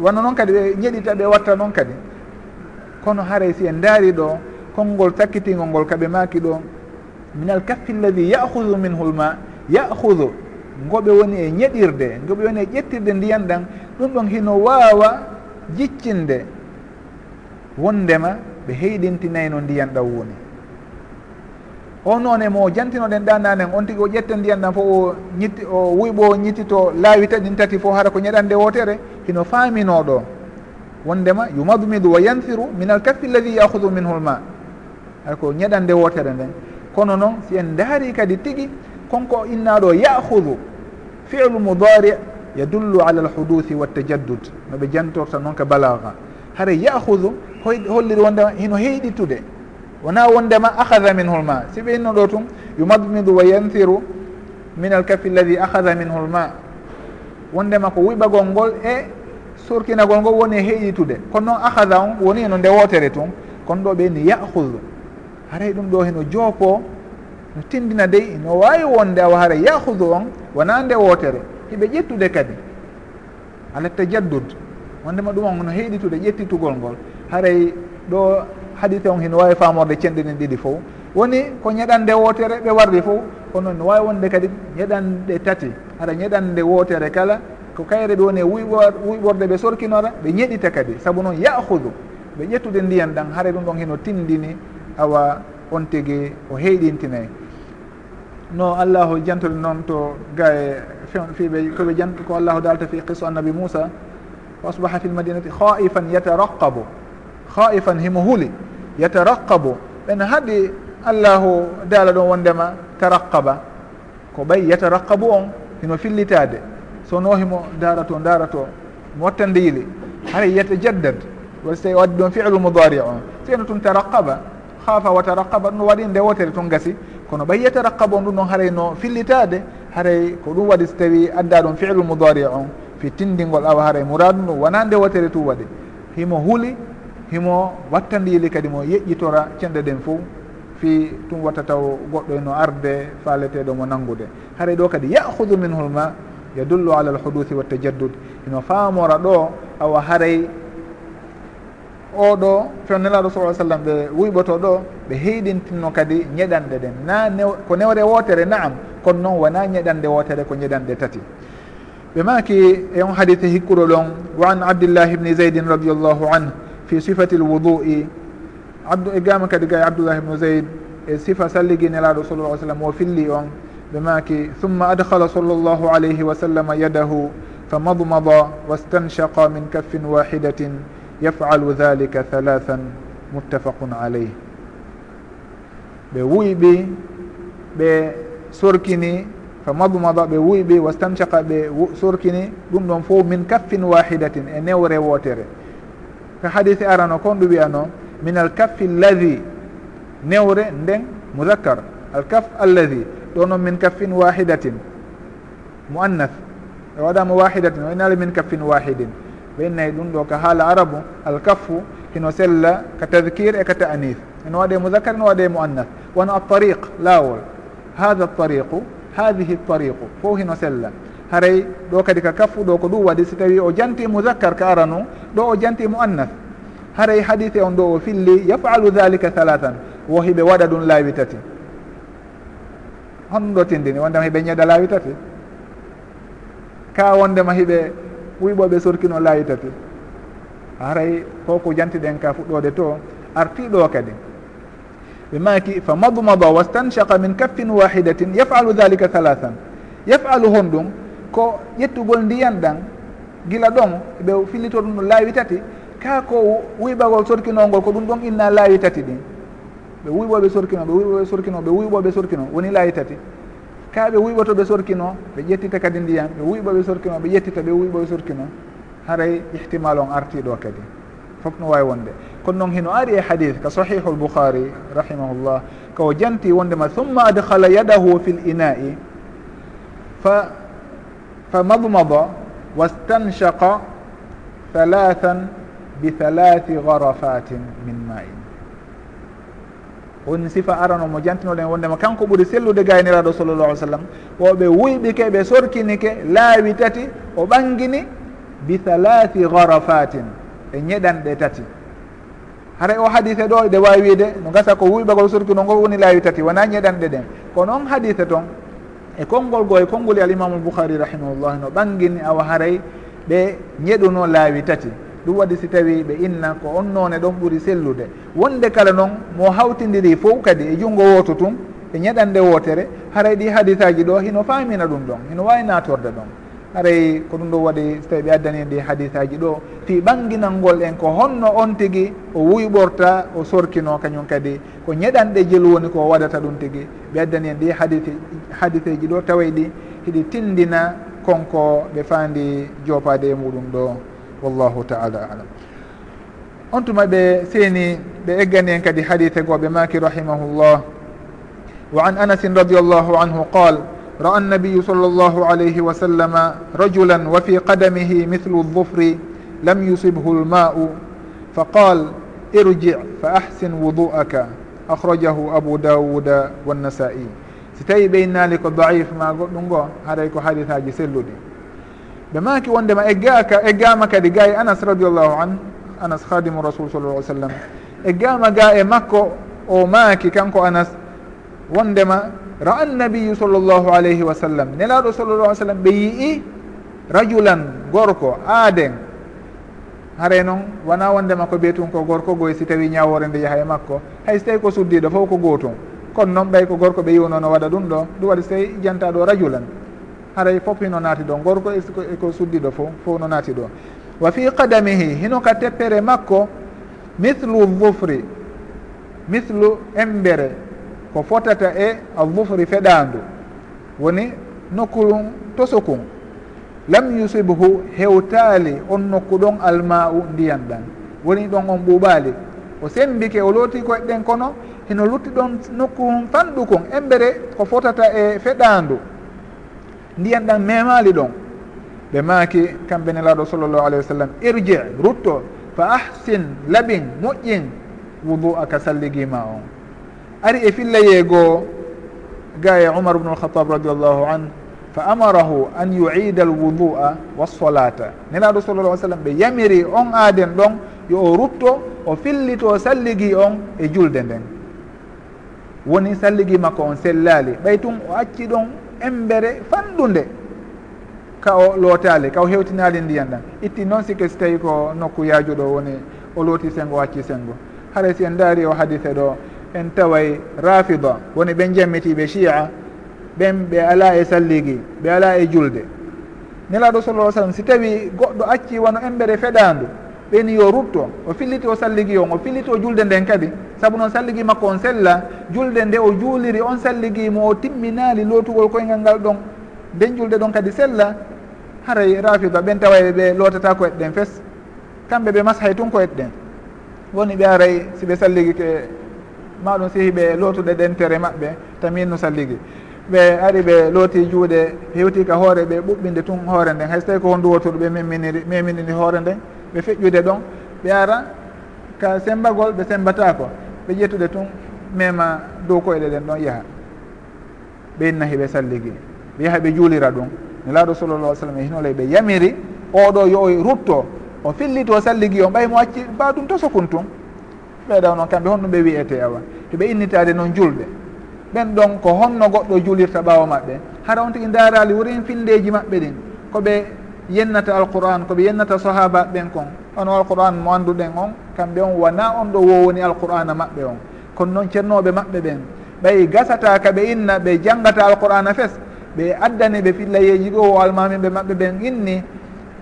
Wanno noon kadi ɓe ñeɗita ɓe watta noon kadi. Kono haray si en daari ɗo konngol sakkitingol ngol kaɓe maaki ɗo min al kaffi lladi yahudu minhu lma yahudu ngoɓe woni e ñeɗirde ngoɓe woni e ƴettirde ndiyan ɗan ɗum ɗon hino waawa jiccinde. wondema ɓe heyɗintinayi no ndiyan ɗam woni. O noon e mo jantinoɗen ɗananen on tigui o ƴetta ndiyan ɗan fof o ñitti o wuyɓo ñittito laawi taɗin tati fof hara ko ñeɗande wotere hino faaminoɗo. Wondema yumadmidu wa yanfiru min al kaffi alladi yahudu minhu l ma. Ay ko ñeɗande wotere nden. Kono noon si en daari kadi tigui konko innaɗo yahudu filu mudari yadullu ala al huduthi wa tajaddud. Noɓe jantorta noon ka balaga hara yahudu holliri wondema hino heyɗittude wona wondema ahada minhu lma si ɓeyno ɗo tun yumadmidu wa yanthiru min alkafi alladi ahada minhu lma wondema ko wiɓagol ngol e sorkinagol ngol woni e heyɗitude kono noon ahada on woni e no nde wotere tun kono ɗo ɓeyni yahudu haray ɗum ɗo heno joopo no tindina dey no wawi wonde awa hara yahudu on wona nde wotere. Hiɓe ƴettude kadi. Ala tajaddud wondema ɗum on no heyɗitude ƴettitugol ngol. haray ɗo hadite on hino wawi famorde cenɗini ɗiɗi fof woni ko ñeɗande wotere ɓe warri fof kono no wawi wonde kadi ñeɗande tati ara ñeɗande wotere kala ko kayre ɗo woni e wuyɓorde ɓe sorkinora ɓe ñeɗita kadi. Saabu noon yahudu ɓe ƴettude ndiyan ɗan haara ɗum ɗon hino tindini awa on tigi o heyɗintinayi no allahu jantori noon to ga e fiɓe koɓe jant ko allahu dalta fi qisu annabi moussa wa asbaha fi lmadinati khaifan yataraqabu khaifan himo huuli yataraqabu. Ɓen haɗi allahu daala ɗon wondema taraqaba ko ɓay yataraqabu on hino fillitade sono himo darato darato mo wattande yili yata jaddad. Wala so tawi waddi ɗon filu moudari on. Seeno tun taraqaba. Haafa wa taraqaba ɗum waɗi ndewotere tun gasi. Kono ɓay yataraqabu on ɗum ɗon haray no fillitade haray ko ɗum waɗi so tawi adda ɗon filu moudari on. Fi tindingol awa haray mouradu ɗum wona ndewotere tu waɗi. Himo huuli himo wattandili kadi mo yeƴƴitora cenɗe ɗen fo fi tum watta taw goɗɗo eno arde faaleteɗo mo nanngude. Haray ɗo kadi yahudu minhul ma yadullu ala al huduthi wa tajaddud. Ino faamora ɗo awa haray oɗo fewnelaɗo sa sallam ɓe wuyɓoto ɗo ɓe heyɗintinno kadi ñeɗanɗe ɗen. Na ko newre wotere naam kono noon wona ñeɗanɗe wotere ko ñeɗanɗe tati. Ɓe maki e on hadithe hikkuɗo ɗon wa an abdillahi bni zeydin radiallahu anhu في صفة الوضوء. عبد إقامة كدقاء عبد الله بن زيد صفة سلقين إلى رسول الله صلى الله عليه وسلم بماكي ثم أدخل صلى الله عليه وسلم يده فمضمض واستنشق من كف واحدة يفعل ذلك ثلاثا. متفق عليه. بويبي بسركني فمضمض بويبي واستنشق بسركني دم فو من كف واحدة نور ووتره ko hadise arano kon ɗum wiyano min alkaffi alladi newre nden moudakkar alkaf alladi ɗo noon min kaffin wahidatin moannath e waɗama wahidatin o inali min kaffin wahidin ɓe innayi ɗum ɗo ko haala arabu alkaffu hino sella ka tadkir e ka ta'anis eno waɗe moudakkar eno waɗe moannath wona altariq laawol hada altariqu hadihi altariqu fof hino sella haray ɗo kadi ka kaffuɗo ko ɗum waɗi. Si tawi o janti mousakkar ka arano ɗo o janti mo annas haray hadise on ɗo o filli yafalu dhalika halatan wo hiɓe waɗa ɗum laawi tati. Honɗo tindini wondema hiɓe ñeɗa laawi tati. Ka wondema hiɓe wuyɓoɓe sorkino laawi tati. Haray koko jantiɗen ka fuɗɗode to artiɗo kadi. Ɓe maki fa madmada wastanshaka min kaffin wahidatin yafalu dhalika halathan yafalu hon ɗum ko ƴettugol ndiyan ɗan gila ɗon ɓe fillito ɗum ɗo laawi tati ka ko wuyɓagol sorkinolngol ko ɗum ɗon inna laawi tati ɗin. Ɓe wuyɓoɓe sorkino ɓe wuyɓoɓe sorkino ɓe wuyɓoɓe sorkino woni laawi tati. Ka ɓe wuyɓotoɓe sorkino ɓe ƴettita kadi ndiyan ɓe wuyɓoɓe sorkino ɓe ƴettita ɓe wuyɓoɓe sorkino. Haray ihtimal on artiɗo kadi. Fof no wawi wonde. Kono noon hino ari e hadith ka sahihu lboukhari rahimahullah ko janti wondema thumma adhala yadahu fi l ina'i fa فمضمض واستنشق ثلاثا بثلاث garafatin min main. Woni sifa arano mo jantinoɗen wondema. Kanko ɓuuri sellude gayniraɗo sallallah alih w sallam oɓe wuyɓike ɓe sorkinike laawi tati o ɓangini bi halati garafatin e ñeɗanɗe tati. Haray o hadise ɗo e ɗe wawi wiide no gasa ko wuyɓagol sorkino ngo woni laawi tati wona ñeɗanɗe ɗen. Ko noon hadise toon e konngol goo e konngol alimamu lbouhari rahimahullah no ɓangini awa haray ɓe ñeɗuno laawi tati. Ɗum waɗi si tawi ɓe inna ko on noone ɗon ɓuri sellude. Wonde kala noon mo hawtidiri fof kadi e junngo wooto tun e ñeɗande wootere. Haray ɗi hadisaji ɗo hino faamina ɗum ɗon hino wawi natorde ɗon. haray ko ɗum ɗo waɗi so tawi ɓe addani en ɗi hadis aji ɗo fi ɓanginalngol en ko honno on tigui o wuyɓorta o sorkino kañum kadi. Ko ñeɗanɗe jel woni ko waɗata ɗum tigui ɓe addani en ɗi hadise hadiseji ɗo taway ɗi hiɗi tindina konko ɓe fandi jopade e muɗum ɗo. Wallahu taala alam. On tuma ɓe seeni ɓe eggani en kadi hadise goɓe maki rahimahullah. Wa an anasin radiallahu anhu qal رأى النبي صلى الله عليه وسلم رجلا وفي قدمه مثل الظفر لم يصبه الماء فقال ارجع فأحسن وضوءك. أخرجه أبو داود والنسائي. ستاي بين ذلك الضعيف ما قلنا هذا يكون حديث هاجي سلودي بما كي وندما اجاك اجامك لجاي انس رضي الله عنه انس خادم الرسول صلى الله عليه وسلم اجامك جاي مكو أو ماكي كانكو انس وندما ra'a annabiyu sall llahu alayhi wa sallam. Nelaɗo sallallah alih sallam ɓe yi'i rajulan gorko aaden. Hare noon wona wondema ko ɓiye ko gorko goy si tawi ñawore nde yaha e makko. Hay so tawi ko suddiɗo fof ko gootum kono noon ɓay ko gorko ɓe yiwno no waɗa ɗum ɗo ɗum waɗi so tawi janta ɗo rajulan. Haray fof hino naati ɗo gorko eko e suddiɗo fof fof no naati ɗo. Wa fi qadamihi hino ka teppere makko mithlu dufri mithlu embere. ko fotata e aldufri feɗandu woni nokkulum ɗum lam yusibhu hewtali on nokku ɗon alma u ndiyan ɗan. Woni ɗon on ɓuuɓaali. O sembike o looti koye ɗen kono hino lutti ɗon nokku hum fanɗu kon embere ko fotata e feɗandu ndiyan ɗan memali ɗon. Ɓe maaki kamɓe ne laaɗo sallllahu alayhi wa sallam irji rutto fa ahsin labin moƴƴin wudu aka salligima on. ari e filla yeegoo ga e umar bnu alkhatab radiallahu an fa amarahu an yuida alwudua wassolata nelaɗo sallallah sallam ɓe yamiri on aaden ɗon yo o rutto o fillito salligi on e julde nden. Woni salligi makko on sellaali. Ɓay tun o acci ɗon embere fanɗunde ka o lootaali ka o hewtinaali ndiyan ɗan. Itti noon sike so tawi ko nokku yaajuɗo woni o looti sengo o acci sengo. Haara si en daari o hadise ɗo en taway rafida woni ɓen jammitiɓe chia ɓen ɓe ala e salligi ɓe ala e julde. Nelaɗo sallah sallam si tawi goɗɗo acci wano embere feɗandu ɓeni yo rutto o filliti o salligi on o filliti o julde nden kadi. Saabu noon salligi makko on sella julde nde o juuliri on salligi mo o timminali lootugol koyngal ngal ɗon. Nden julde ɗon kadi sella haray rafida ɓen tawa ɓe lootata ko koyeɗen fes. Kamɓe ɓe mashay tun ko koyeɗen woni ɓe aray siɓe salligi ke maɗum sehi ɓe lootuɗe ɗentere maɓɓe tamin no salligi. Ɓe ari ɓe looti juuɗe hewti ka hoore ɓe ɓuɓɓinde tun hoore nden. Hayso tawi ko hondu wotuɗo ɓe meminiri meminiri hoore nden ɓe feƴƴude ɗon ɓe ara ka sembagol ɓe sembatako. Ɓe ƴettude tun mema dow koyɗe ɗen ɗon yaaha ɓe innahi ɓe salligi. Ɓe yaaha ɓe juulira ɗum. Nelaaɗo sallallah sallam e hinolay ɓe yamiri oɗo yo o rutto o fillito salligi o ɓay mo acci mba ɗum to sokun tun. ɓeeɗaw noon kamɓe honɗum ɓe wiyete awa. To ɓe innitade noon julɓe. Ɓen ɗon ko honno goɗɗo julirta ɓaawa maɓɓe. Hara on tigi darali worin findeji maɓɓe ɗin. Koɓe yennata alquran koɓe yennata sahaba ɓen kon. Ono alquran mo anduɗen on kamɓe on wona on ɗo wowoni alqur'ana maɓɓe on. Kono noon ceernoɓe maɓɓe ɓen. Ɓay gasata ka ɓe inna ɓe janggata alqur'ana fes. Ɓe addani ɓe fillayeji ɗo o almamiɓe maɓɓe ɓen inni.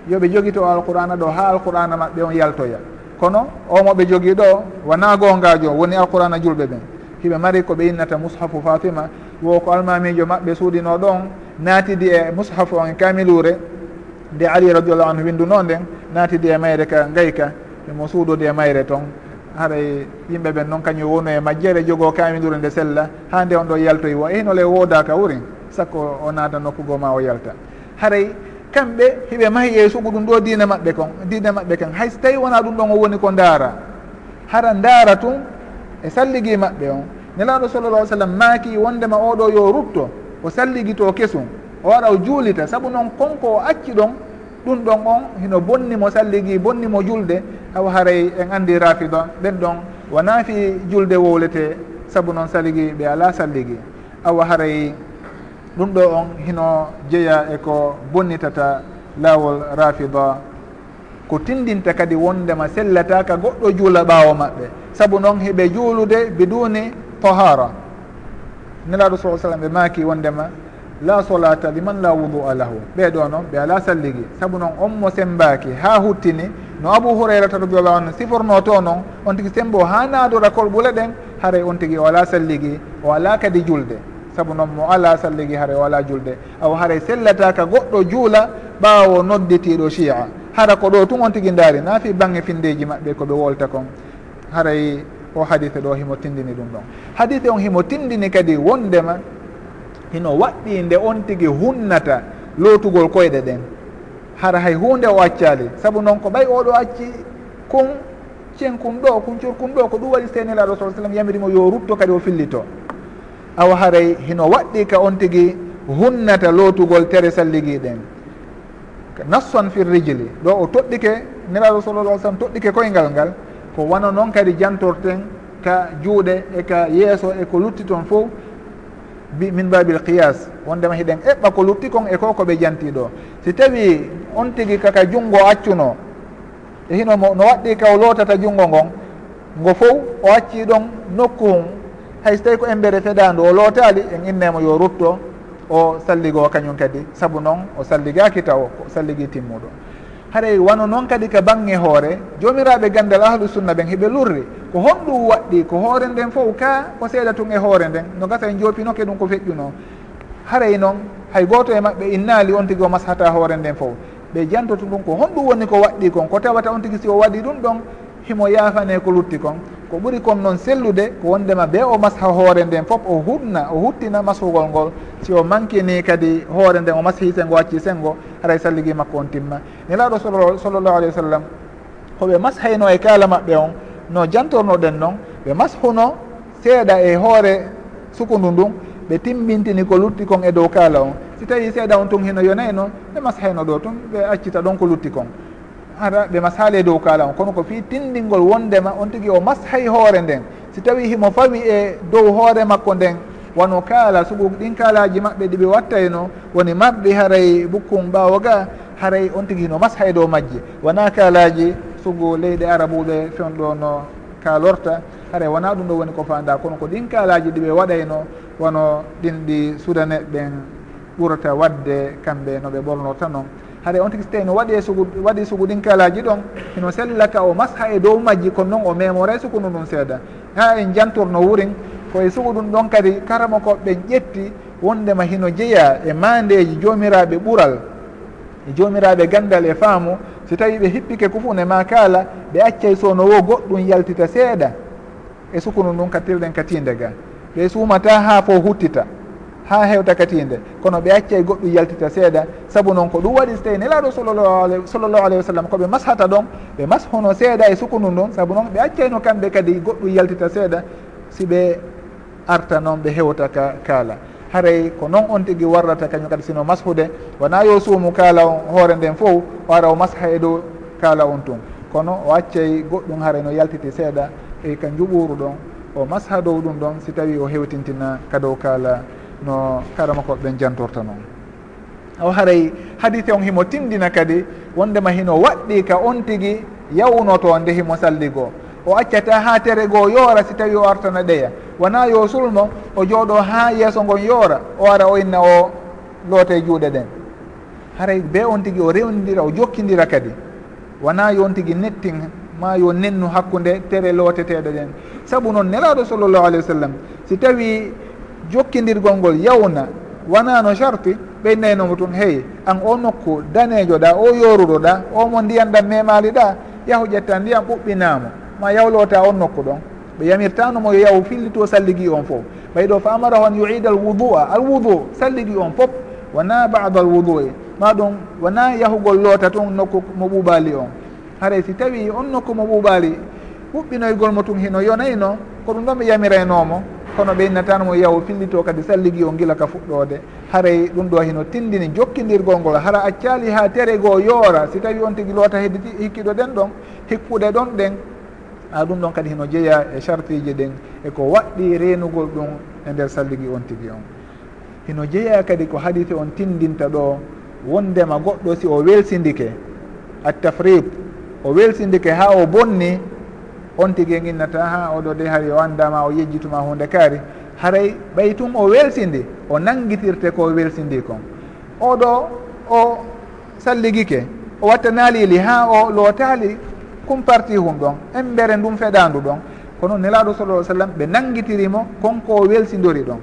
Yoɓe jogito alqur'ana ɗo ha alqur'ana maɓɓe on yaltoya. kono o moɓe jogii ɗo wona gongajo woni alqurana julɓe ɓen hiɓe mari koɓe innata mushafu fatima wo ko almamijo maɓɓe suudino ɗon naatidi e mushafu on kamilure nde ali radiallahu anhu winduno nden naatidi e mayre ka gayka emo suudodi e mayre toon. Haray e yimɓe ɓen noon kañum wonu e majjere jogo kamilure nde sella ha nde on ɗo yaltoyi wo e ehinole wodaka wuri sakko o naata nokkugo ma o yalta. Haray e kamɓe hiɓe mahi yeesugu ɗum ɗo diina maɓɓe kon diina maɓɓe kan hay so tawi wona ɗum ɗon o woni ko ndaara hara ndaara tun e salligi maɓɓe on. Nelaɗo sallallah sallam maaki wondema oɗo yo rutto o salligito kesum o waɗa o juulita. Saabu noon konko o acci ɗon ɗum ɗon on hino bonnimo salligi bonnimo julde hawa haray en andi rafida ɓen ɗon wona fi julde wowlete saabu noon salligi ɓe ala salligi awa haray ɗum ɗo on hino jeeya e ko bonnitata laawol rafida ko tindinta kadi wondema sellataka goɗɗo juula ɓaawo maɓɓe. Saabu noon heɓe juulude biduni tahara. Nelaɗo sa sallam ɓe maaki wondema la solata liman la wudu'a lahu. Ɓeɗo noon ɓe ala salligi. Saabu noon on mo sembaki ha huttini no abou hurairata radiallahu anu siforno to noon on tigui sembo ha naadora kol ɓule ɗen haray on tigui o ala salligi o ala kadi julde saabu noon mo ala salligi haare o ala julde. Aw haare sellataka goɗɗo juula ɓaawo nodditiɗo chia hara ko ɗo tun on tigui daari na fi bangge findeji maɓɓe koɓe wolta kon. Haray o hadise ɗo himo tindini ɗum ɗon. Hadise on himo tindini kadi wondema hino waɗɗi nde on tigui hunnata lootugol koyɗe ɗen. Hara hay hunde o accali saabu noon ko ɓay oɗo acci kun cen kun ɗo kun curkun ɗo ko ɗum waɗi senelaɗo sa sallam yamirimo yo rutto kadi o fillito. aw haray hino waɗɗi ka on tigi hunnata lootugol tere salligiɗen. Nasson fir rijili ɗo o toɗɗike niraɗo sallallah sallam toɗɗike koyngal ngal ko wano noon kadi jantorten ka juuɗe e ka yeeso e ko lutti toon fof bi min babil qiyas wondema hiɗen eɓɓa ko lutti kon e ko koɓe janti ɗo. Si tawi on tigi kaka junngo accuno e hino mo no waɗɗi ka o lootata junngo ngon ngo fof o acci ɗon nokku hayso tawi ko embere feɗandu o lootali en innemo yo rutto o salligo kañum kadi. Saabu noon o salligaki taw ko salligi timmuɗo. Haray e wano noon kadi ka bange hoore jomiraɓe gandal ahlu sunna ɓen heɓe lurri. Ko honɗum waɗɗi ko hoore nden fof ka ko seeɗa tun e hoore nden. No gasa en jopinoke ɗum ko feƴƴuno. Haray e noon hay goto e maɓɓe innali on tigui o mashata hoore nden fof. Ɓe jantoto ɗum ko honɗum woni ko waɗɗi kon ko tawata on tigui si o waɗi ɗum ɗon himo yafane ko lutti kon. ko ɓuri kon noon sellude ko wondema ɓe o masha hoore nden fof o hutna o huttina mashugol ngol si o mankini kadi hoore nden o mashi sengo wacci sengo haray salligui makko on timma. Nelaɗo sallllahu alayhi wa sallam hoɓe mashayno e kaala maɓɓe on no jantornoɗen noon ɓe mashuno seeɗa e hoore sukundu ndun ɓe timmintini ko lutti kon e dow kaala on. Si tawi seeɗa on tun hino yonay noon ɓe mashayno ɗo tun ɓe accita ɗon ko lutti kon. ara ɓe mashali e dow kala on. Kono ko fi tindingol wondema on tigui o mashay hoore nden. Si tawi himo fawi e dow hoore makko nden wano kaala sugu ɗin kaalaji maɓɓe ɗiɓe wattayno e woni marɗi haray bukkum ɓawo ga haray on tigui no masha e dow majje wona kaalaji sugu leyɗe arabuɓe fewnɗo no kalorta haray wona ɗum ɗo woni ko fanda. Kono ko ɗin kaalaji ɗiɓe waɗayno e wono ɗin ɗi sudaneɓe ɓen ɓurata wadde kamɓe noɓe ɓornorta noon haɗa on tigi so tawi no waɗi e sugu waɗi sugu ɗin kalaji ɗon ino sellaka o masha e dow majji kono noon o memore sukunu ɗum seeɗa. Ha en jantorno wurin koye sugu ɗum ɗon kadi karama koɓen ƴetti wondema hino jeeya e mandeji jomiraɓe ɓural. E jomiraɓe gandal e faamu so tawi ɓe hippike kufune ma kaala ɓe accay sono wo goɗɗum yaltita seeɗa. E sukunu ɗum kattirɗen katinde ga. Ɓe suumata ha fo huttita. ha hewta katinde. Kono ɓe acca e goɗɗum yaltita seeɗa saabu noon ko ɗum waɗi so tawi nelaɗo sallllahu alayhi wa sallam koɓe mashata ɗon ɓe mashono seeɗa e sukundu ndun saabu noon ɓe accayno kamɓe kadi goɗɗum yaltita seeɗa si ɓe arta noon ɓe hewta ka kaala. Haray ko noon on tigui warrata kañum kadi sino mashude wona yo suumu kaala on hoore nden fof o ara o masha e dow kaala on tun. Kono o accay e goɗɗum haray no yaltiti seeɗa e ka juɓuru ɗon o masha dow ɗum ɗon si tawi o hewtintina ka dow kaala no karama ko ɓen jantorta noon. O haray hadite on himo tindina kadi wondema hino waɗɗi ka on tigi yawnoto nde himo salligoo o accata ha tere goo yoora si tawi o artana ɗeya. Wona yo sulmo o jooɗo ha yeeso ngon yoora o ara o inna o loote juuɗe ɗen. Haray be on tigi o rewdira o jokkidira kadi. Wona yon tigi nettin ma yo nennu hakkude tere looteteɗe ɗen. Saabu noon nelaɗo sallllahu alih wa sallam si tawi jokkidirgol ngol yawna. Wonano charti ɓeynaynoma tun hey an o nokku danejo ɗa o yoruɗo ɗa omo ndiyan ɗam memali ɗa yahu ƴetta ndiyam ɓuɓɓinamo. Ma yawlota on nokku ɗon. Ɓe yamirtanomo yo yahu fillito salligui on foof. Ɓay ɗo fa amarahu an yuida al wudua. Al wudu salligui on foof. Wona bada al wudui. Ma ɗum wona yahugol loota tun nokku mo ɓuɓali on. Haray si tawi on nokku mo ɓuɓali ɓuɓɓinoygol mo tun hino yonayno ko ɗum ɗon ɓe yamiraynomo kono ɓe innatanomo yahu fillito kadi salligi o gila ka fuɗɗode. Haray ɗum ɗo hino tindini jokkidirgol ngol. Hara accali ha tere goo yoora. Si tawi on tigui loota heddi hikkiɗo ɗen ɗon hikkuɗe ɗon ɗen. A ɗum ɗon kadi hino jeeya e chartiji ɗen eko waɗɗi renugol ɗum e nder salligi on tigui on. Hino jeeya kadi ko hadise on tindinta ɗo wondema goɗɗo si o welsindike. Attafrid o welsindike ha o bonni on tigui e guinnata ha oɗo de hay o andama o yejjituma hunde kaari. Haray ɓay tun o welsindi o nanguitirte ko welsindi kon. Oɗo o salliguike o watta naalili ha o lootali cum parti hum ɗon embere ndum feɗandu ɗon. Kono nelaɗo sallah sallam ɓe nanguitirimo konko welsindori ɗon.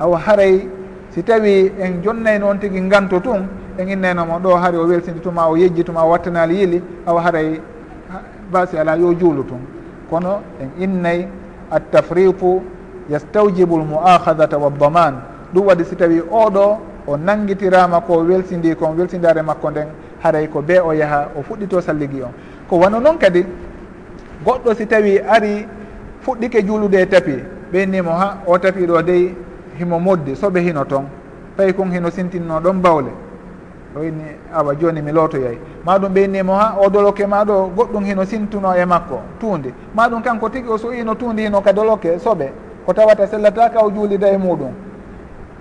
Awa haray si tawi en jonnayno on tigui ganto tun en innaynomo ɗo haari o welsindituma o yejjituma o wattanali yili awa haray basi ala yo juulu tun kono en innay attafriqu yastawjibu l muahadata ɗum waɗi si tawi oɗo o nanguitirama ko welsindi kon welsindare makko nden haray ko be o yaaha o fuɗɗito salligui on. Ko wano noon kadi goɗɗo si tawi ari fuɗɗike juulude e tapi ɓeynimo ha o tapi ɗo dey himo moddi soɓe hino toon fayi kon hino sintinno ɗon bawle. o inni awa joni mi lootoyay maɗum ɓeynimo ha o doloke ma ɗo goɗɗum hino sintuno e makko tuundi. Maɗum kanko tigi o soyino tuundi hino ka doloke soɓe ko tawata sellataka o juulida e muɗum.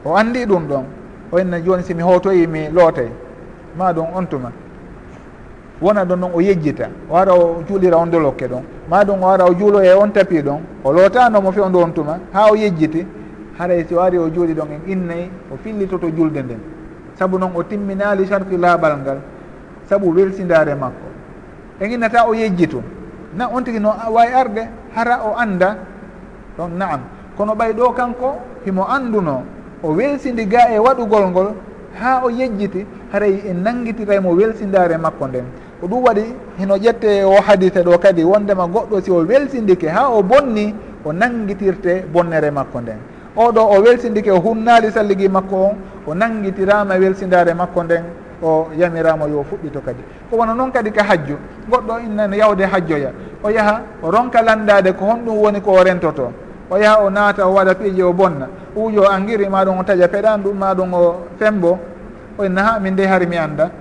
O andi ɗum ɗon o inna joni simi hotoyi mi lootay. Maɗum on tuma. Wona ɗon noon o yejjita o ara o juulira on dolokke ɗon. Maɗum o ara o juulo e on tapi ɗon o lootanomo fewndu on tuma ha o yejjiti haray si o ari o juuli ɗon en innayi o fillitoto julde nden. saabu noon o timminali sarti laaɓal ngal saabu weltidare makko. E innata o yejjitu na on tigi no wawi arde hara o anda donc naam. Kono ɓay ɗo kanko himo anduno o welsidi ga e waɗugol ngol ha o yejjiti haray en nangitiray mo welsindare makko nden. Ko ɗum waɗi hino ƴette o hadite ɗo kadi wondema goɗɗo si o welsindike ha o bonni o nangitirte bonnere makko nden. oɗo o welsindike o hunnali salligi makko on o nangitirama welsindare makko nden o yamirama yo fuɗɗito kadi. Ko wona noon kadi ka hajju goɗɗo innan yawde hajjoya. O yaaha o ronka landade ko honɗum woni ko o rentoto. O yaha o naata o waɗa piiji o bonna. Uujo o angiri maɗum o taƴa peɗan ɗum maɗum o fembo. O inna ha min de hari mi anda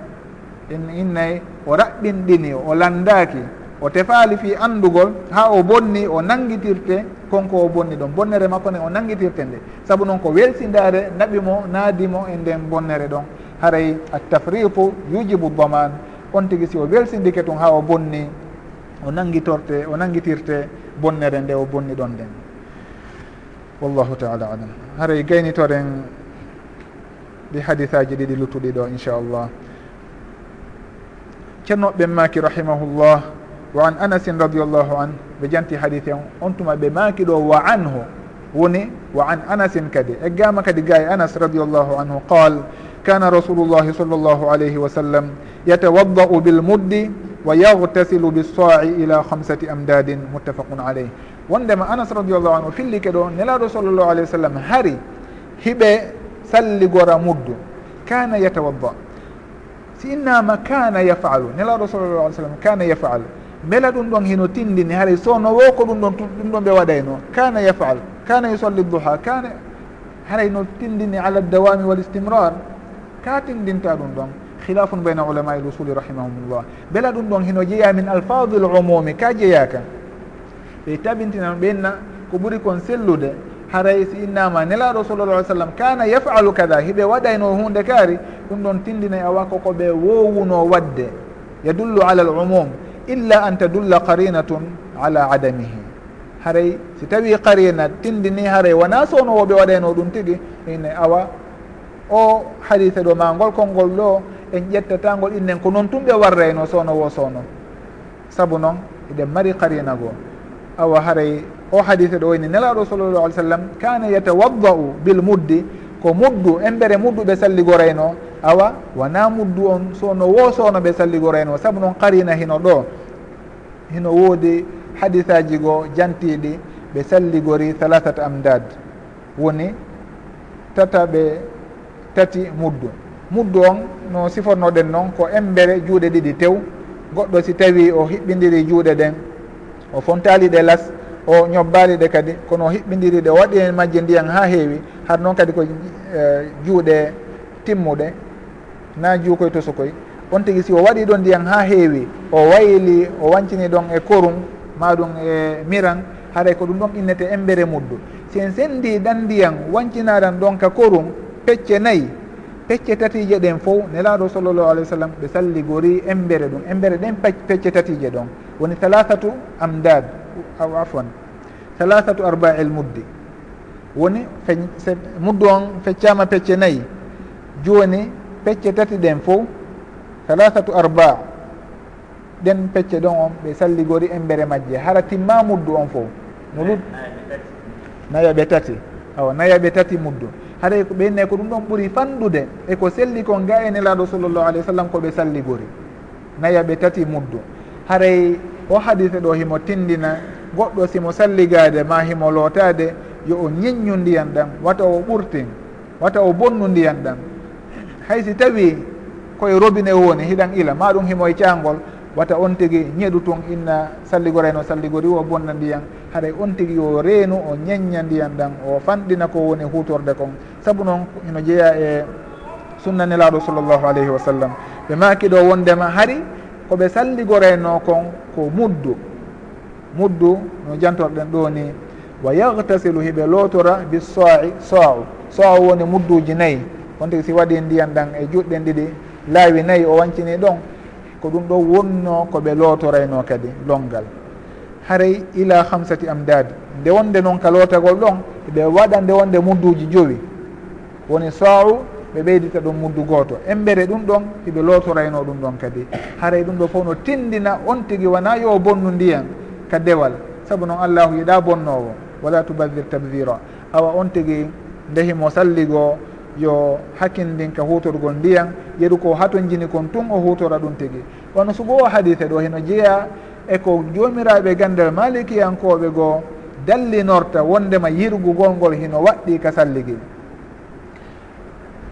in innayi o raɓɓinɗini o landaki o tefaali fi andugol ha o bonni o nangitirte konko o bonni ɗon bonnere makko nde o nangitirte nde. Saabu noon ko welsindare naɓimo naadimo e nden bonnere ɗon. Haray a tafriqu yujibu daman on tigi si o welsindike tun ha o bonni o nangitorte o nangitirte bonnere nde o bonni ɗon nden. Wallahu taala alam. Haray gaynitoren ɗi hadisaji ɗiɗi luttuɗi ɗo inchallah ceernoɓe maki rahimahullah وعن أنس رضي الله عنه بجنتي حديثه انتما بما وعنه. وني وعن أنس كده اجاما كده جاي أنس رضي الله عنه قال كان رسول الله صلى الله عليه وسلم يتوضأ بالمد ويغتسل بالصاع إلى خمسة أمداد. متفق عليه. وعندما أنس رضي الله عنه في اللي كده نلا رسول الله عليه وسلم هري. هبة سلي غرا مد. كان يتوضأ. سينما كان يفعل. نلا رسول الله عليه وسلم كان يفعل. beela ɗum ɗon hino tindini haray sowno wo ko ɗum ɗon ɗum ɗon ɓe waɗayno kana yafal kana yusolli duha kana haray no tindini ala dawami wal istimrar ka tindinta ɗum ɗon. Khilafun bayna ulama il usuli rahimahumullah. Beela ɗum ɗon hino jeeya min alfadul umumi ka jeeyaka ɓe tabintinan ɓenna ko ɓuri kon sellude haray e si innama nelaɗo sallallah alih sallam kana yafalu kada hiɓe waɗayno hunde kaari ɗum ɗon tindinay awa koko ɓe wowuno wadde. Yadullu ala al umum. illa an tadulla qarinatun ala adamihi. Haray si tawi qarina tindini haray wona sownowoɓe waɗayno ɗum tigi ine awa o hadise ɗo ma ngol kolngol ɗo en ƴettatagol innen ko noon tumɓe warrayno sownowo sowno saabu noon eɗen mari qarina goo. Awa haray o hadise ɗo wayni nelaɗo sallallah alih w sallam kana yatawaddau bil muddi ko muddu embere mudduɓe salligorayno awa wona muddu on so no woosono ɓe salligoro en o saabu noon qarina hino ɗo. Hino woodi hadisaji goo jantiɗi ɓe salligori halatat amdad woni tata ɓe tati muddu. Muddu on no sifornoɗen noon ko embere juuɗe ɗiɗi tew. Goɗɗo si tawi o hiɓɓidiri juuɗe ɗen o fontali ɗe las o ñobbali ɗe kadi kono o hiɓɓidiri ɗe o waɗi hen majje ndiyan ha heewi har noon kadi ko uh, juuɗe timmuɗe. na juukoye toso koye on tigui si o waɗi ɗon ndiyan ha heewi o wayli o wancini ɗon e korum ma ɗum e miran haray ko ɗum ɗon innete embere muddu. Si en sendi ɗan ndiyan wancinaɗan ɗon ka korum pecce nayyi pecce tatije ɗen fof nelaɗo sallllahu alih wa sallam ɓe salligori embere ɗum. Embere ɗen pecce tatije ɗon. Woni thalathatu amdad aw afwan. Thalathatu arba'il muddi. Woni muddu on feccama pecce nayyi joni pecce tati ɗen fof thalathatu arba ɗen pecce ɗon on ɓe salligori embere majje. Hara timma muddu on fof. No lu nayaɓe tati. Awa nayaɓe tati muddu. Haɗay e ko ɓenne ko ɗum ɗon ɓuuri fanɗude eko selli kon ga e nelaɗo sallllahu alayhi wa sallam koɓe salligori. Nayaɓe tati muddu. Haray e o hadise ɗo himo tindina goɗɗo simo salligade ma himo lootade yo o ñeññu ndiyan ɗan wata o ɓurtin wata o bonnu ndiyan ɗan hay si tawi koye robine woni hiɗan ila ma ɗum himoye cangol wata on tigui ñeɗu tun inna salligorayno salligori o bonna ndiyan. Haɗay on tigui yo reenu o ñeñña ndiyan ɗan o fanɗina ko woni hutorde kon. Saabu noon ino jeeya e sunnanelaɗo sallllahu alayhi wa sallam. Ɓe makiɗo wondema hari koɓe salligorayno kon ko muddu. Muddu no jantorɗen ɗo ni wa yahtasilu hiɓe lootora bi soi sou sou woni mudduji nayyi on tigi si waɗi ndiyan ɗan e juɗɗen ɗiɗi laawi nayyi o wancini ɗon ko ɗum ɗo wonno ko ɓe lootorayno kadi longal. Haray ila hamsati amdad nde wonde noon ka lootagol ɗon ɓe waɗa nde wonde mudduji jowi. Woni sa'u ɓe ɓeydita ɗum muddu gooto. Embere ɗum ɗon hiɓe lootorayno ɗum ɗon kadi. Haray ɗum ɗo fof no tindina on tigi wona yo bonnu ndiyan ka dewal. Saabu noon allahu yiɗa bonnowo. Wala tubadir tabdira awa on tigi ndehimo salligoo yo hakkindin ka hutorgol ndiyan yeru ko haton jini kon tun o hutora ɗum tigi. Kono sugo o hadise ɗo heno jeeya eko jomiraɓe gandal malikiyankoɓe goo dallinorta wondema yirgu golngol hino waɗɗi ka salligi.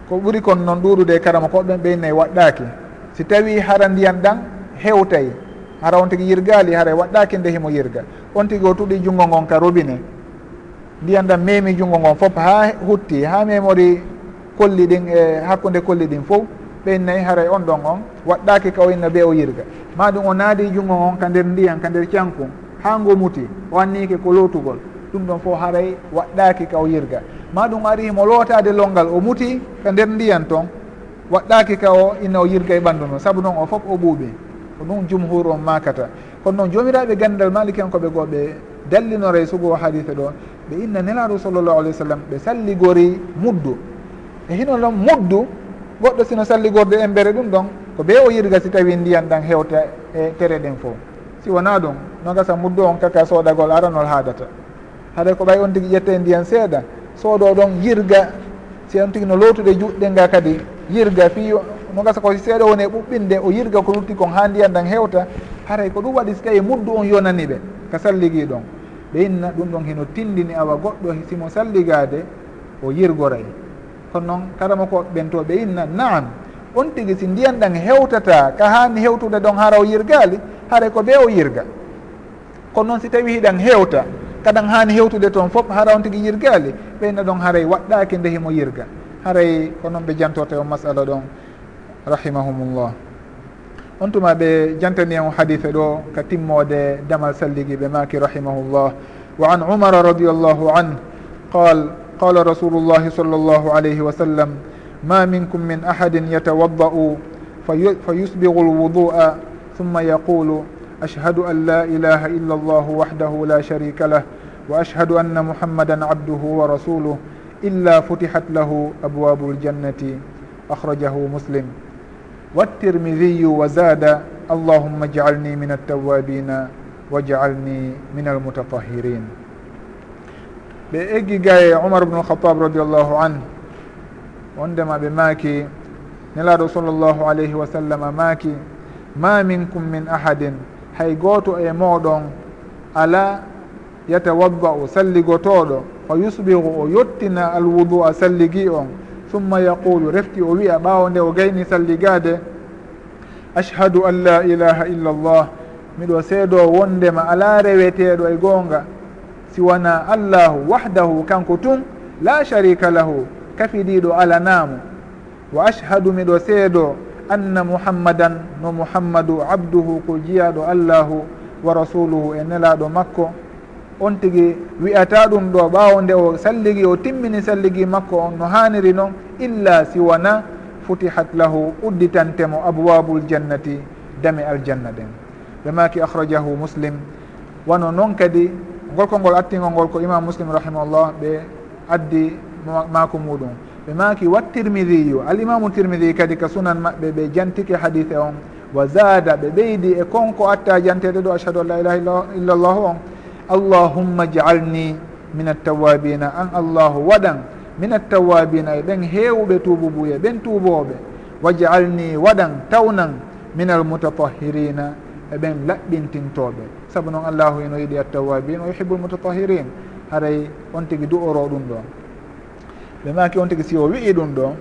Ko ɓuri kon noon ɗuɗude e karama koɓen ɓeynayi waɗɗaki si tawi hara ndiyan ɗan hewtayi hara on tigi yirgali hara e waɗɗaki nde himo yirga. On tigi o tuɗi junngo ngon ka robine. Ndiyan ɗan memi junngo ngon fof ha hutti ha memori kolli ɗin e hakkude kolli ɗin fof ɓeynnayyi haray e on ɗon on waɗɗaki ka o inna be o yirga. Ma ɗum o naadi junngo on ka nder ndiyan ka nder cankum ha ngo muti o annike ko lootugol ɗum ɗon fof haray waɗɗaki ka o yirga. Ma ɗum ari himo lootade longal o muti ka nder ndiyan toon waɗɗaki ka o inna o yirga e ɓanndu noon sabu noon o fof o ɓuuɓi ko ɗum jumhur on makata kono noon joomiraɓe gandal malikenkoɓe goo ɓe dallinore e sugo o hadise ɗon ɓe inna nelaɗo sallllahu alih w sallam ɓe salligori muddu. e hino ɗon muddu goɗɗo sino salligorde embere ɗum ɗon ko ɓe o yirga si tawi ndiyan ɗan hewta e tere ɗen fof si wona ɗum noon gasa muddu on kaka soodagol aranol haadata. Haɗa ko ɓay on tigui ƴette e ndiyan seeɗa soodo ɗon yirga si on tigui no lootude juɗɗe nga kadi yirga fi no gasa ko seeɗa woni e ɓuɓɓinde o yirga ko lutti kon ha ndiyan ɗan hewta haray ko ɗum waɗi so tawi muddu on yonani ɓe ka salligui ɗon. Ɓe inna ɗum ɗon hino tindini awa goɗɗo simo salligade o yirgoray. kono noon karama ko ɓentoɓe inna naam. On tigui si ndiyan ɗan hewtata ka hani hewtude ɗon hara o yirgali haara ko ɓe o yirga. Kono noon si tawi hiɗan hewta kaɗan hani hewtude toon foof hara on tigui yirgali ɓeyna ɗon haaray waɗɗaki nde himo yirga. Haray ko noon ɓe jantorta e o masala ɗon rahimahumullah. On tuma ɓe jantani en hadife ɗo ka timmode damal salligui ɓe maki rahimahullah. Wa an umara radiallahu an qal llahi sall llahu alayhi wa sallam ma minkum min ahadin yatawadda'u fa yusbigu lwudu'a ثم يقول أشهد أن لا إله إلا الله وحده لا شريك له وأشهد أن محمدا عبده ورسوله إلا فتحت له أبواب الجنة أخرجه مسلم. والترمذي وزاد اللهم اجعلني من التوابين واجعلني من المتطهرين. ɓe eggi gaye omar bnu lhatab radiallahu an wondema ɓe maaki nelaɗo sallllahu alayhi wa sallam maaki ma minkum min ahadin hay gooto e mooɗon ala yatawadda'u salligotoɗo fa yusbihu o yottina alwudu a salligi on summa yaqulu refti o wiya ɓaawo nde o gayni salligade ashhadu an la ilaha illa llah miɗo seedo wondema ala reweteɗo e goonga siwana allahu wahdahu kanko tun la sharika lahu kafidiɗo alanamo wa ashhadu miɗo seedo anna muhammadan no muhammadu abduhu ko jiyaɗo allahu wa rasuluhu e nelaɗo makko. On tigi wiyata ɗum ɗo ɓawo nde o salligi o timmini salligi makko on no haniri noon illa siwana futihat lahu udditantemo abwabul jannati dame aljanna ɗen. Ɓe maki akhrajahu muslim. Wano noon kadi golkol ngol attingol ngol ko imam muslim rahimahullah ɓe addi mako muɗum. Ɓe maki wa tirmidiyu alimamu tirmidi kadi ka sunan maɓɓe ɓe jantike hadise on. Wa zada ɓe ɓeydi e konko atta jantede ɗo ashhadu an la ilaha illa illallah on. Allahumma jaalni min attawabina an allahu waɗan min attawabina e ɓen hewɓe tububuye ɓen e tuboɓe wajalni waɗan tawnan min almutatahirina e ɓen laɓɓintintoɓe. saabu noon allahu eno yiɗi attawabin o yuhibu lmutatahirin haray on tigi du'oro ɗum ɗon. Ɓe maki on tigi si o wi'i ɗum ɗo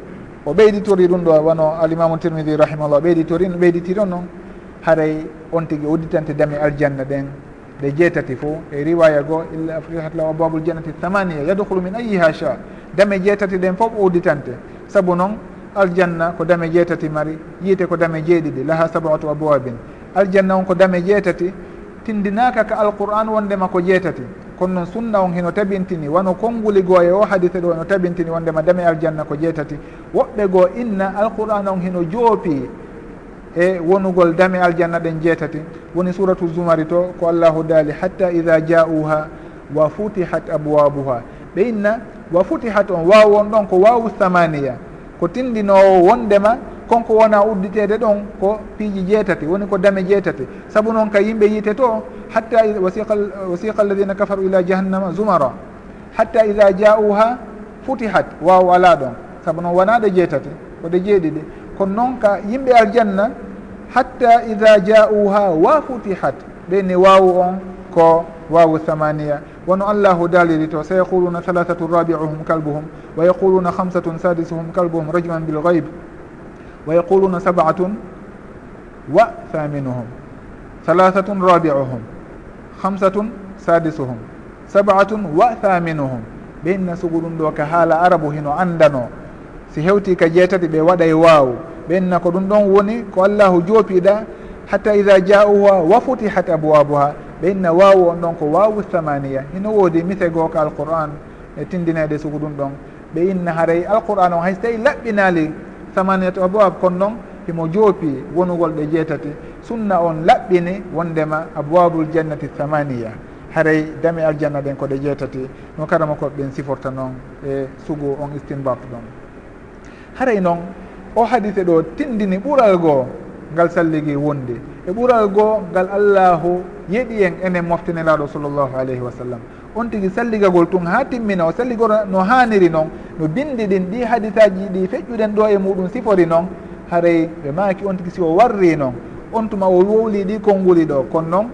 o ɓeyditori ɗum ɗo wano alimamu tirmidi rahimahullah ɓeyditori ɓeyditiri on noon haray on tigi udditante dame aljanna ɗen ɗe jeetati fo e riwaya goo illa futihat lahu ababul jannati thamania yadkhulu min ayiha cha dame jeetati ɗen fof o udditante. Saabu noon aljanna ko dame jeetati mari yiite ko dame jeeɗiɗi laha sabatu abowabin aljanna on ko dame jeetati tindinaka ka alqur'an wondema ko jeetati. Kono noon sunna on heno tabintini. Wano konnguli goo e o hadise ɗo eno tabintini wondema dame aljanna ko jeetati. Woɓɓe goo inna alqur'an on heno joopi e wonugol dame aljanna ɗen jeetati. Woni suratu zumari to ko allahu daali hatta ida ja'uha wa futihat abwabuha ɓe inna wa futihat on waw on ɗon ko wawu thamaniya ko tindinowo wondema konko wona udditede ɗon ko piiji jeetati woni ko dame jeetati saabu noon ka yimɓe yiite to hatta wasiqa alladina kafaru ila jahannama zumara hatta ida ja'uha futihat waw ala ɗon saabu noon wonaɗe jeetati koɗe jeeɗiɗi kono noon ka yimɓe aljanna hatta ida ja'uha wa futihat ɓeni wawu on ko wawu thamania wono allahu daliri to sa yaquluna thalathatu rabiuhum kalbuhum wa yaquluna hamsatun sadisuhum kalbuhum rajman bilgaybe ويقولون سبعة وثامنهم ثلاثة رابعهم خمسة سادسهم سبعة وثامنهم ɓe inna suguɗum ɗo ka haala arabu hino andano si hewti ka jeetati ɓe waɗa e waaw ɓe inna ko ɗum ɗon woni ko allahu joopiɗa hatta ida ja'uha wa futihat abwabuha ɓe inna waawu on ɗon ko waawu thamaniya hino woodi mise goo ka alqur'an e tindinede sugu ɗum ɗon ɓe inna haray alqur'an on hayso tawi laɓɓinali thamaniyat abwab kono noon himo joopi wonugol ɗe jeetati. Sunna on laɓɓini wondema abwabul jannati thamaniya. Haray dame aljanna ɗen koɗe jeetati. No karama koɓe ɓen siforta noon e sugu on istinbat ɗon. Haray noon o hadise ɗo tindini ɓural goo ngal salligi wondi e ɓural goo ngal allahu yeɗi en enen moftinelaɗo sallllahu alayhi wa sallam. on tigui salligagol tun ha timmina o salligol no haniri noon no bindi ɗin ɗi hadisaji ɗi feƴƴuɗen ɗo e muɗum sifori noon haray ɓe maki on tigui si o warri noon on tuma o wowli ɗi konnguli ɗo kono noon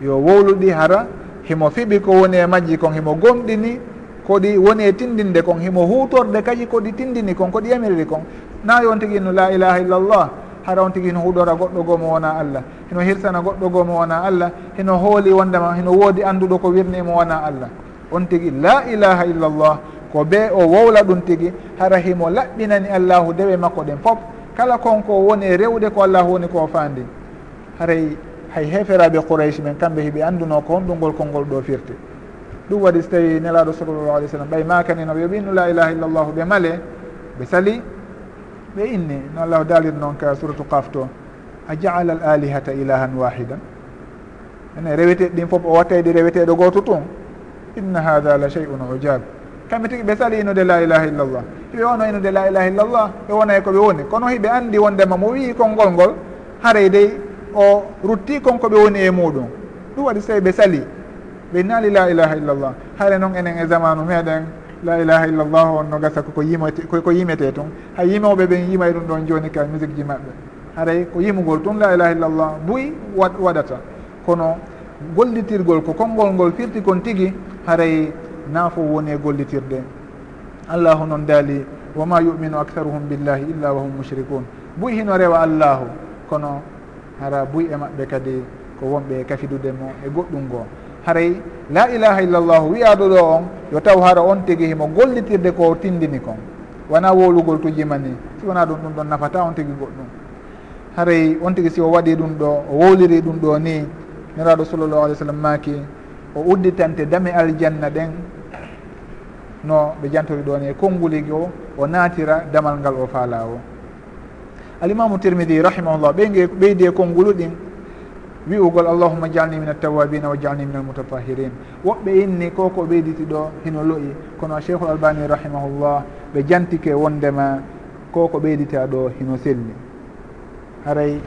yo wowluɗi hara himo fiɓi ko woni e majji kon himo gomɗini koɗi woni e tindinde kon himo hutorde kadi koɗi tindini kon koɗi yamiriri kon. Na yon tigui no la ilaha illallah haɗa on tigui hino huɗora goɗɗo goo mo wona allah. Hino hirsana goɗɗo goo mo wona allah. Hino hooli wondema hino woodi anduɗo ko wirni mo wona allah. On tigui la ilaha illallah. Ko be o wowla ɗum tigui hara himo laɓɓinani allahu dewe makko ɗen foof kala konko woni e rewde ko allahu woni ko fandi haray hay heferaɓe qourayche men kamɓe hiɓe anduno ko honɗungol konngol ɗo firti. Ɗum waɗi so tawi nelaɗo sallllahu alih w sallam ɓay makanino ɓe ɓinnu la ilaha illallahu ɓe male ɓe sali ɓe inni no allahu daalir noon ka suratu kaf to a jaala al alihata ilahan wahidan ene rewete ɗin foof o wattayde reweteɗo goto tun inna hada la chey un ujab kamɓe tigi ɓe sali inude la ilaha illallah hiɓe wono inude la ilaha illallah ɓe wonay koɓe woni. Kono hiɓe andi wondema mo wii konngol ngol haray dey o rutti konko ɓe woni e muɗum ɗum waɗi so tawi ɓe sali. Ɓe naali la ilaha illallah haare noon enen e zamanu meɗen la ilaha illallah on no gasa koko yimate ko yimete tun hay yimoɓe ɓen yimay ɗum ɗon joni ka musique ji maɓɓe. Haray ko yimugol tun la ilaha illallah buy waɗata. Kono gollitirgol ko konngol ngol firti kon tigi haray naafo woni e gollitirde. Allahu noon daali wama yuminu aktharuhum billahi illa wahum mushrikun. Buy hino rewa allahu. Kono hara buy e maɓɓe kadi ko wonɓe kafidude mo e goɗɗum ngoo haray la ilaha illllahu wiyaɗo ɗo on yo taw hara on tigi himo gollitirde ko tindini kon. Wona wolugol tujima ni si wona ɗum ɗum ɗon nafata on tigi goɗɗum. Haray on tigi si o waɗi ɗum ɗo o wowliri ɗum ɗo ni niraɗo sallllahu alih w sallam maki o udditante dame aljanna ɗen no ɓe jantori ɗon e konnguligi o o naatira damal ngal o faala o. Alimamu tirmidi rahimahullah ɓeyde ɓeydi e konngulu ɗin wi'ugol allahuma jalni min altawabina wa jalni min almutatahirin woɓɓe inni ko ko ɓeyditi ɗo hino loyi kono cheikhul albani rahimahullah ɓe jantike wondema ko ko ɓeydita ɗo hino selli. Haray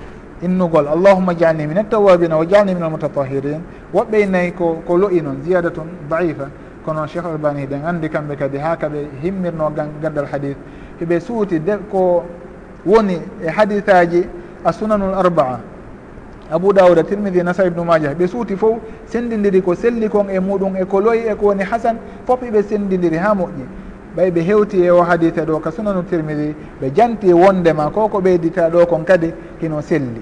innugol allahuma jalni min altawabina wa jalni min almutatahirin woɓɓe innayi ko ko loyi noon ziyada tun daifa. Kono cheikh albani ɗen andi kamɓe kadi ha kaɓe himmirno gandal hadith. Heɓe suuti de ko woni e hadithaji a sunanul arba'a. abou daouda tirmidi nasa ibnu majah. Ɓe suuti fof sendidiri ko selli kon e muɗum e ko loyi e ko woni hasan fof eɓe sendidiri ha moƴƴi. Ɓay ɓe hewti e o hadita ɗo ka sunanu tirmidi ɓe janti wondema ko ko ɓeydita ɗo kon kadi hino selli.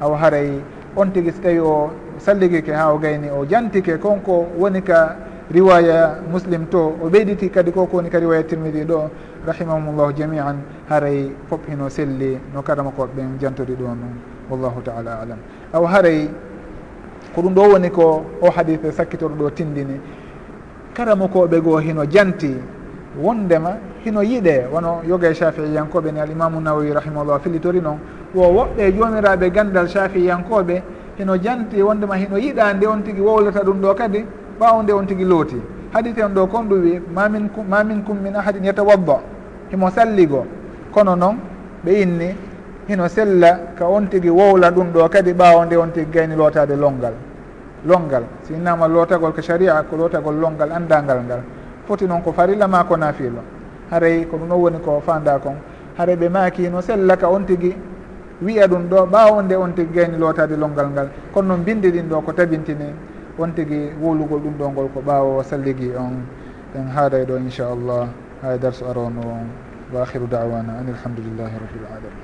Aw haray on tigui so tawi o salligike ha o gayni o jantike konko woni ka riwaya muslim to o ɓeyditi kadi koko woni ka riwaya tirmidi ɗo rahimahumullahu jamian. Haray fof hino selli no karama koɓe ɓen jantori ɗo noon wallahu taala alam. Aw haray ko ɗum ɗo woni ko o hadise sakkitoɗo ɗo tindini kala mokoɓe goo hino janti wondema hino yiiɗe wono yoga e shafiiyankoɓe ni alimamu nawawi rahimahullah filitori noon wo woɓɓe e jomiraɓe gandal shafiiyankoɓe hino janti wondema hino yiiɗa nde on tigui wowlata ɗum ɗo kadi ɓawo nde on tigui looti. Hadite on ɗo kon ɗum wi mamin mamin minkum min ahadin yatawadda himo salligo. Kono noon ɓe inni hino sella ka on tigi wowla ɗum ɗo kadi ɓawo nde on tigi gayni lootade longal. Longal. Si innama lootagol ko sharia ko lootagol longal andangal ngal. Foti noon ko farilla ma ko nafilo haray ko ɗum ɗon woni ko fanda kon haray ɓe maaki no sella ka on tigi wiya ɗum ɗo ɓawo nde on tigi gayni lootade longal ngal. Kono noon bindi ɗin ɗo ko tabintini on tigi wowlugol ɗum ɗo ngol ko ɓawo salligui on. En haaday ɗo inchallah hay darsu arono. On wa akhiru dawana an alhamdulillahi rabbil alamin.